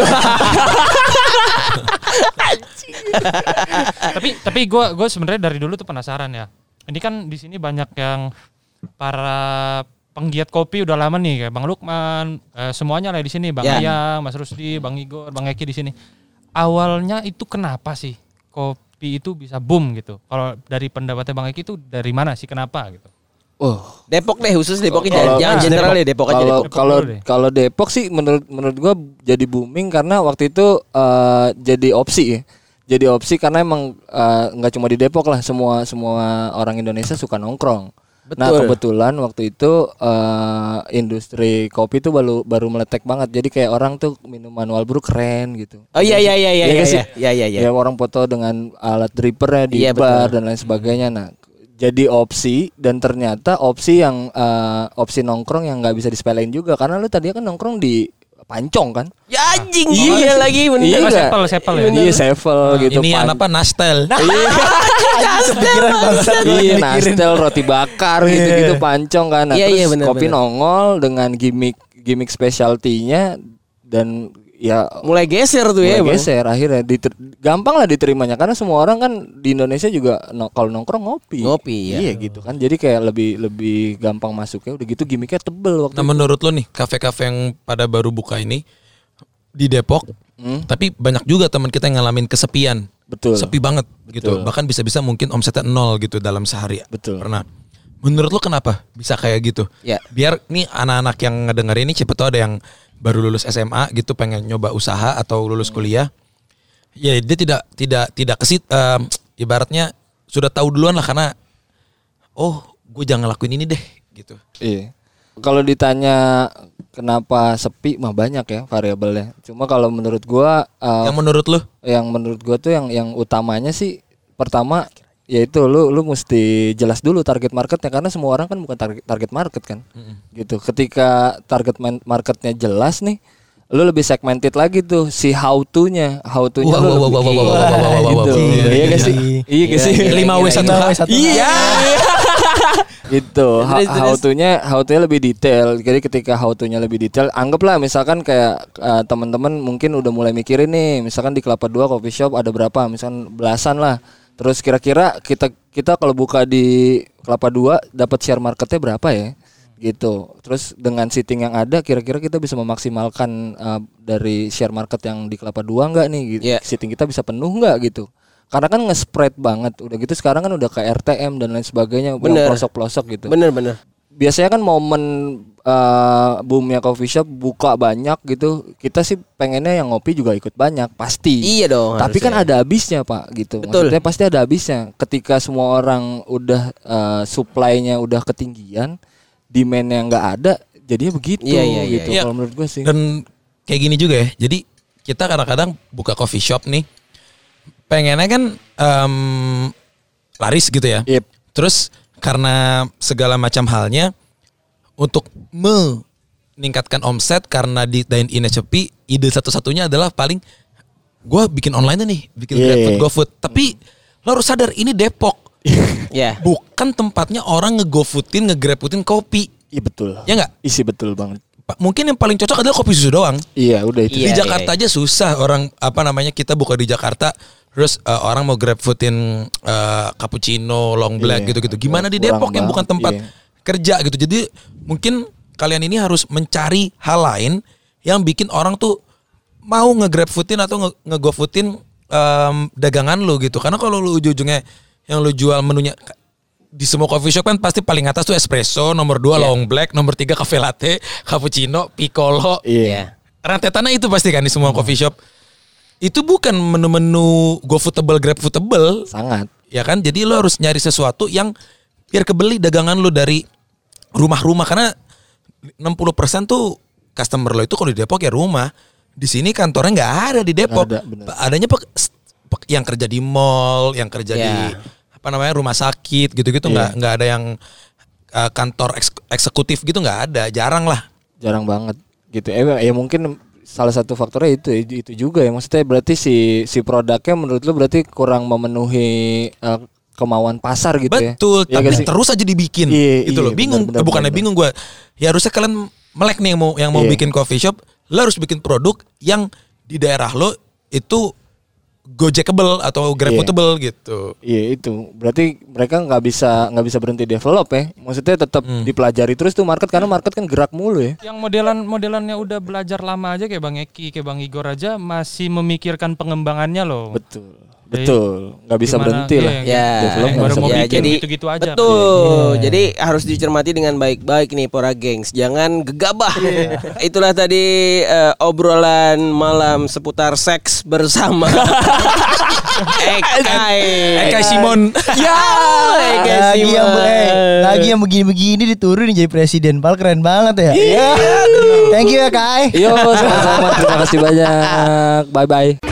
[SPEAKER 6] tapi tapi gue gue sebenarnya dari dulu tuh penasaran ya. Ini kan di sini banyak yang para penggiat kopi udah lama nih kayak Bang Lukman, eh, semuanya lah di sini, Bang
[SPEAKER 2] Ya.
[SPEAKER 6] Ayang, Mas Rusdi, Bang Igor, Bang Eki di sini. Awalnya itu kenapa sih kopi itu bisa boom gitu? Kalau dari pendapatnya Bang Eki itu dari mana sih kenapa gitu?
[SPEAKER 1] Oh,
[SPEAKER 2] Depok deh khusus Depok aja.
[SPEAKER 1] Kalau-
[SPEAKER 2] Jangan
[SPEAKER 1] nah,
[SPEAKER 2] general ya Depok aja
[SPEAKER 1] kalau
[SPEAKER 2] Depok.
[SPEAKER 1] Kalau kalau Depok sih menurut menurut gua jadi booming karena waktu itu eh, jadi opsi ya. Jadi opsi karena emang eh, nggak cuma di Depok lah semua semua orang Indonesia suka nongkrong. Nah
[SPEAKER 2] Betul.
[SPEAKER 1] kebetulan waktu itu eh, industri kopi tuh baru baru meletek banget. Jadi kayak orang tuh minum manual brew keren gitu.
[SPEAKER 2] Oh iya iya iya iya
[SPEAKER 1] Iya
[SPEAKER 2] iya iya iya iya.
[SPEAKER 1] Ya orang foto dengan alat drippernya di
[SPEAKER 2] Iya,
[SPEAKER 1] bar
[SPEAKER 2] betul.
[SPEAKER 1] dan lain sebagainya. Nah, jadi opsi dan ternyata opsi yang eh, opsi nongkrong yang nggak bisa disepelein juga karena lu tadinya kan nongkrong di pancong kan?
[SPEAKER 2] Ya anjing iya lagi bener.
[SPEAKER 1] Iya
[SPEAKER 6] Oh, sepel, sepel ya?
[SPEAKER 1] Iya sevel gitu.
[SPEAKER 5] Ini
[SPEAKER 1] pan-
[SPEAKER 5] apa Nastel.
[SPEAKER 3] Kepikiran banget.
[SPEAKER 1] Iya, nastel roti bakar gitu-gitu pancong kan. Nah,
[SPEAKER 2] Iya,
[SPEAKER 1] terus
[SPEAKER 2] iya, bener,
[SPEAKER 1] kopi
[SPEAKER 2] bener.
[SPEAKER 1] nongol dengan gimmick gimmick specialty-nya dan ya
[SPEAKER 2] Mulai geser tuh ya,
[SPEAKER 1] mulai
[SPEAKER 2] Bang.
[SPEAKER 1] geser akhirnya diter- gampang lah diterimanya karena semua orang kan di Indonesia juga no- kalau nongkrong ngopi
[SPEAKER 2] Ngopi, ya.
[SPEAKER 1] iya gitu kan jadi kayak lebih lebih gampang masuknya udah gitu gimmicknya tebel waktu
[SPEAKER 5] Nah menurut lo nih kafe-kafe yang pada baru buka ini di Depok,
[SPEAKER 1] Hmm.
[SPEAKER 5] tapi banyak juga teman kita yang ngalamin kesepian.
[SPEAKER 1] Betul.
[SPEAKER 5] Sepi banget gitu. Bahkan bisa-bisa mungkin omsetnya nol gitu dalam sehari.
[SPEAKER 1] Betul.
[SPEAKER 5] Pernah. Menurut lo kenapa bisa kayak gitu?
[SPEAKER 2] Ya.
[SPEAKER 5] Biar nih anak-anak yang ngedenger ini siapa tahu ada yang baru lulus SMA gitu pengen nyoba usaha atau lulus kuliah. Ya dia tidak tidak tidak kesit em, ibaratnya sudah tahu duluan lah karena oh gue jangan lakuin ini deh gitu.
[SPEAKER 1] iya kalau ditanya kenapa sepi mah banyak ya variabelnya cuma kalau menurut gua eh,
[SPEAKER 5] Yang menurut lo?
[SPEAKER 1] yang menurut gua tuh yang yang utamanya sih pertama yaitu lu lu mesti jelas dulu target marketnya karena semua orang kan bukan target target market kan gitu ketika target marketnya jelas nih lu lebih segmented lagi tuh si how to-nya how to-nya
[SPEAKER 5] Wah,
[SPEAKER 1] lu
[SPEAKER 5] wah,
[SPEAKER 1] lebih
[SPEAKER 5] wah, wah,
[SPEAKER 1] gitu.
[SPEAKER 5] Iya,
[SPEAKER 1] iya gak
[SPEAKER 5] iya,
[SPEAKER 1] sih iya gak sih
[SPEAKER 5] Lima W satu H.
[SPEAKER 1] Iya. gitu. How
[SPEAKER 2] terus.
[SPEAKER 1] to-nya how to-nya lebih detail. Jadi ketika how to-nya lebih detail, anggaplah misalkan kayak eh, teman-teman mungkin udah mulai mikirin nih, misalkan di Kelapa Dua coffee shop ada berapa? Misalkan belasan lah. Terus kira-kira kita kita kalau buka di Kelapa Dua dapat share marketnya berapa ya? gitu. Terus dengan seating yang ada, kira-kira kita bisa memaksimalkan eh, dari share market yang di Kelapa Dua nggak nih? Gitu.
[SPEAKER 2] Iya.
[SPEAKER 1] Seating kita bisa penuh nggak gitu? Karena kan nge-spread banget. Udah gitu sekarang kan udah ke RTM dan lain sebagainya,
[SPEAKER 2] Bener.
[SPEAKER 1] pelosok-pelosok gitu.
[SPEAKER 2] Bener bener.
[SPEAKER 1] Biasanya kan momen eh, boomnya coffee shop buka banyak gitu. Kita sih pengennya yang ngopi juga ikut banyak, pasti.
[SPEAKER 2] Iya dong.
[SPEAKER 1] Tapi kan
[SPEAKER 2] harusnya.
[SPEAKER 1] ada habisnya pak, gitu.
[SPEAKER 2] Betul.
[SPEAKER 1] Maksudnya pasti ada habisnya. Ketika semua orang udah eh, supply-nya udah ketinggian, demand-nya nggak ada, jadinya begitu.
[SPEAKER 2] Iya, iya, iya,
[SPEAKER 1] gitu.
[SPEAKER 5] iya.
[SPEAKER 1] Kalau menurut gue sih.
[SPEAKER 5] Dan kayak gini juga ya. Jadi kita kadang-kadang buka coffee shop nih. Pengennya kan em, laris gitu ya.
[SPEAKER 1] Yep.
[SPEAKER 5] Terus karena segala macam halnya untuk meningkatkan omset karena di dine in sepi, ide satu-satunya adalah paling gua bikin online nih, bikin
[SPEAKER 1] Yeah.
[SPEAKER 5] GrabFood, GoFood. Tapi lo harus sadar ini Depok.
[SPEAKER 2] Ya.
[SPEAKER 5] Bukan tempatnya orang nge-GoFoodin, nge-GrabFoodin kopi.
[SPEAKER 1] Iya betul.
[SPEAKER 5] Ya nggak?
[SPEAKER 1] Isi betul banget.
[SPEAKER 5] Mungkin yang paling cocok adalah kopi susu doang.
[SPEAKER 1] Iya, udah itu.
[SPEAKER 2] Iya,
[SPEAKER 5] di Jakarta aja susah orang apa namanya kita buka di Jakarta terus eh, orang mau grab foodin eh, cappuccino, long black
[SPEAKER 1] Iya.
[SPEAKER 5] gitu-gitu. Gimana di
[SPEAKER 1] Kurang
[SPEAKER 5] Depok yang bukan tempat
[SPEAKER 1] iya.
[SPEAKER 5] kerja gitu. Jadi mungkin kalian ini harus mencari hal lain yang bikin orang tuh mau nge-grab foodin atau nge- nge-go foodin em, dagangan lu gitu. Karena kalau lu ujung-ujungnya yang lu jual menunya di semua coffee shop kan pasti paling atas tuh espresso, nomor dua long black, nomor tiga cafe latte, cappuccino, piccolo,
[SPEAKER 1] Iya.
[SPEAKER 5] rentetannya itu pasti kan di semua coffee shop. Itu bukan menu-menu go foodable, grab foodable,
[SPEAKER 1] Sangat.
[SPEAKER 5] ya kan? Jadi lo harus nyari sesuatu yang biar kebeli dagangan lo dari rumah-rumah karena 60% tuh customer lo itu kalau di Depok ya rumah. Di sini kantornya nggak ada di Depok.
[SPEAKER 1] Ada, bener.
[SPEAKER 5] Adanya pe- pe- yang kerja di mall, yang kerja di
[SPEAKER 2] Ya.
[SPEAKER 5] apa namanya rumah sakit gitu-gitu nggak nggak ada yang uh, kantor eks- eksekutif gitu nggak ada, jarang lah.
[SPEAKER 1] jarang banget gitu eh ya mungkin salah satu faktornya itu itu juga ya maksudnya berarti si si produknya menurut lu berarti kurang memenuhi eh, kemauan pasar gitu ya
[SPEAKER 5] Betul,
[SPEAKER 1] Iya
[SPEAKER 5] tapi
[SPEAKER 1] sih?
[SPEAKER 5] terus aja dibikin.
[SPEAKER 1] Iya,
[SPEAKER 5] itu
[SPEAKER 1] iya,
[SPEAKER 5] loh, bingung.
[SPEAKER 1] benar, benar,
[SPEAKER 5] Bukannya
[SPEAKER 1] benar.
[SPEAKER 5] bingung gue. Ya harusnya kalian melek nih yang mau yang mau
[SPEAKER 1] Iya.
[SPEAKER 5] bikin coffee shop, lo harus bikin produk yang di daerah lo itu gojekable atau grabable gitu.
[SPEAKER 1] Iya itu berarti mereka nggak bisa nggak bisa berhenti develop ya maksudnya tetap
[SPEAKER 5] Hmm.
[SPEAKER 1] dipelajari terus tuh market karena market kan gerak mulu ya
[SPEAKER 6] Yang modelan modelannya udah belajar lama aja kayak Bang Eki, kayak Bang Igor aja masih memikirkan pengembangannya loh.
[SPEAKER 1] betul betul nggak bisa
[SPEAKER 6] Gimana-
[SPEAKER 1] berhenti
[SPEAKER 6] iya,
[SPEAKER 1] lah
[SPEAKER 6] yang
[SPEAKER 2] Ya,
[SPEAKER 1] Develop nggak
[SPEAKER 6] baru
[SPEAKER 1] bisa
[SPEAKER 6] mau
[SPEAKER 2] ya,
[SPEAKER 6] bikin
[SPEAKER 2] jadi
[SPEAKER 6] gitu-gitu aja.
[SPEAKER 2] Betul. Jadi harus dicermati dengan baik-baik nih para gengs. Jangan gegabah. Itulah tadi eh, obrolan malam seputar seks bersama Ekai.
[SPEAKER 5] Ekai Simon.
[SPEAKER 2] Ya, Ekai
[SPEAKER 3] Lagi yang
[SPEAKER 2] Simon.
[SPEAKER 3] eh, lagi yang begini-begini diturunin jadi presiden. Pal keren banget ya. Thank you ya Kai.
[SPEAKER 1] Yo sama-sama terima kasih banyak bye bye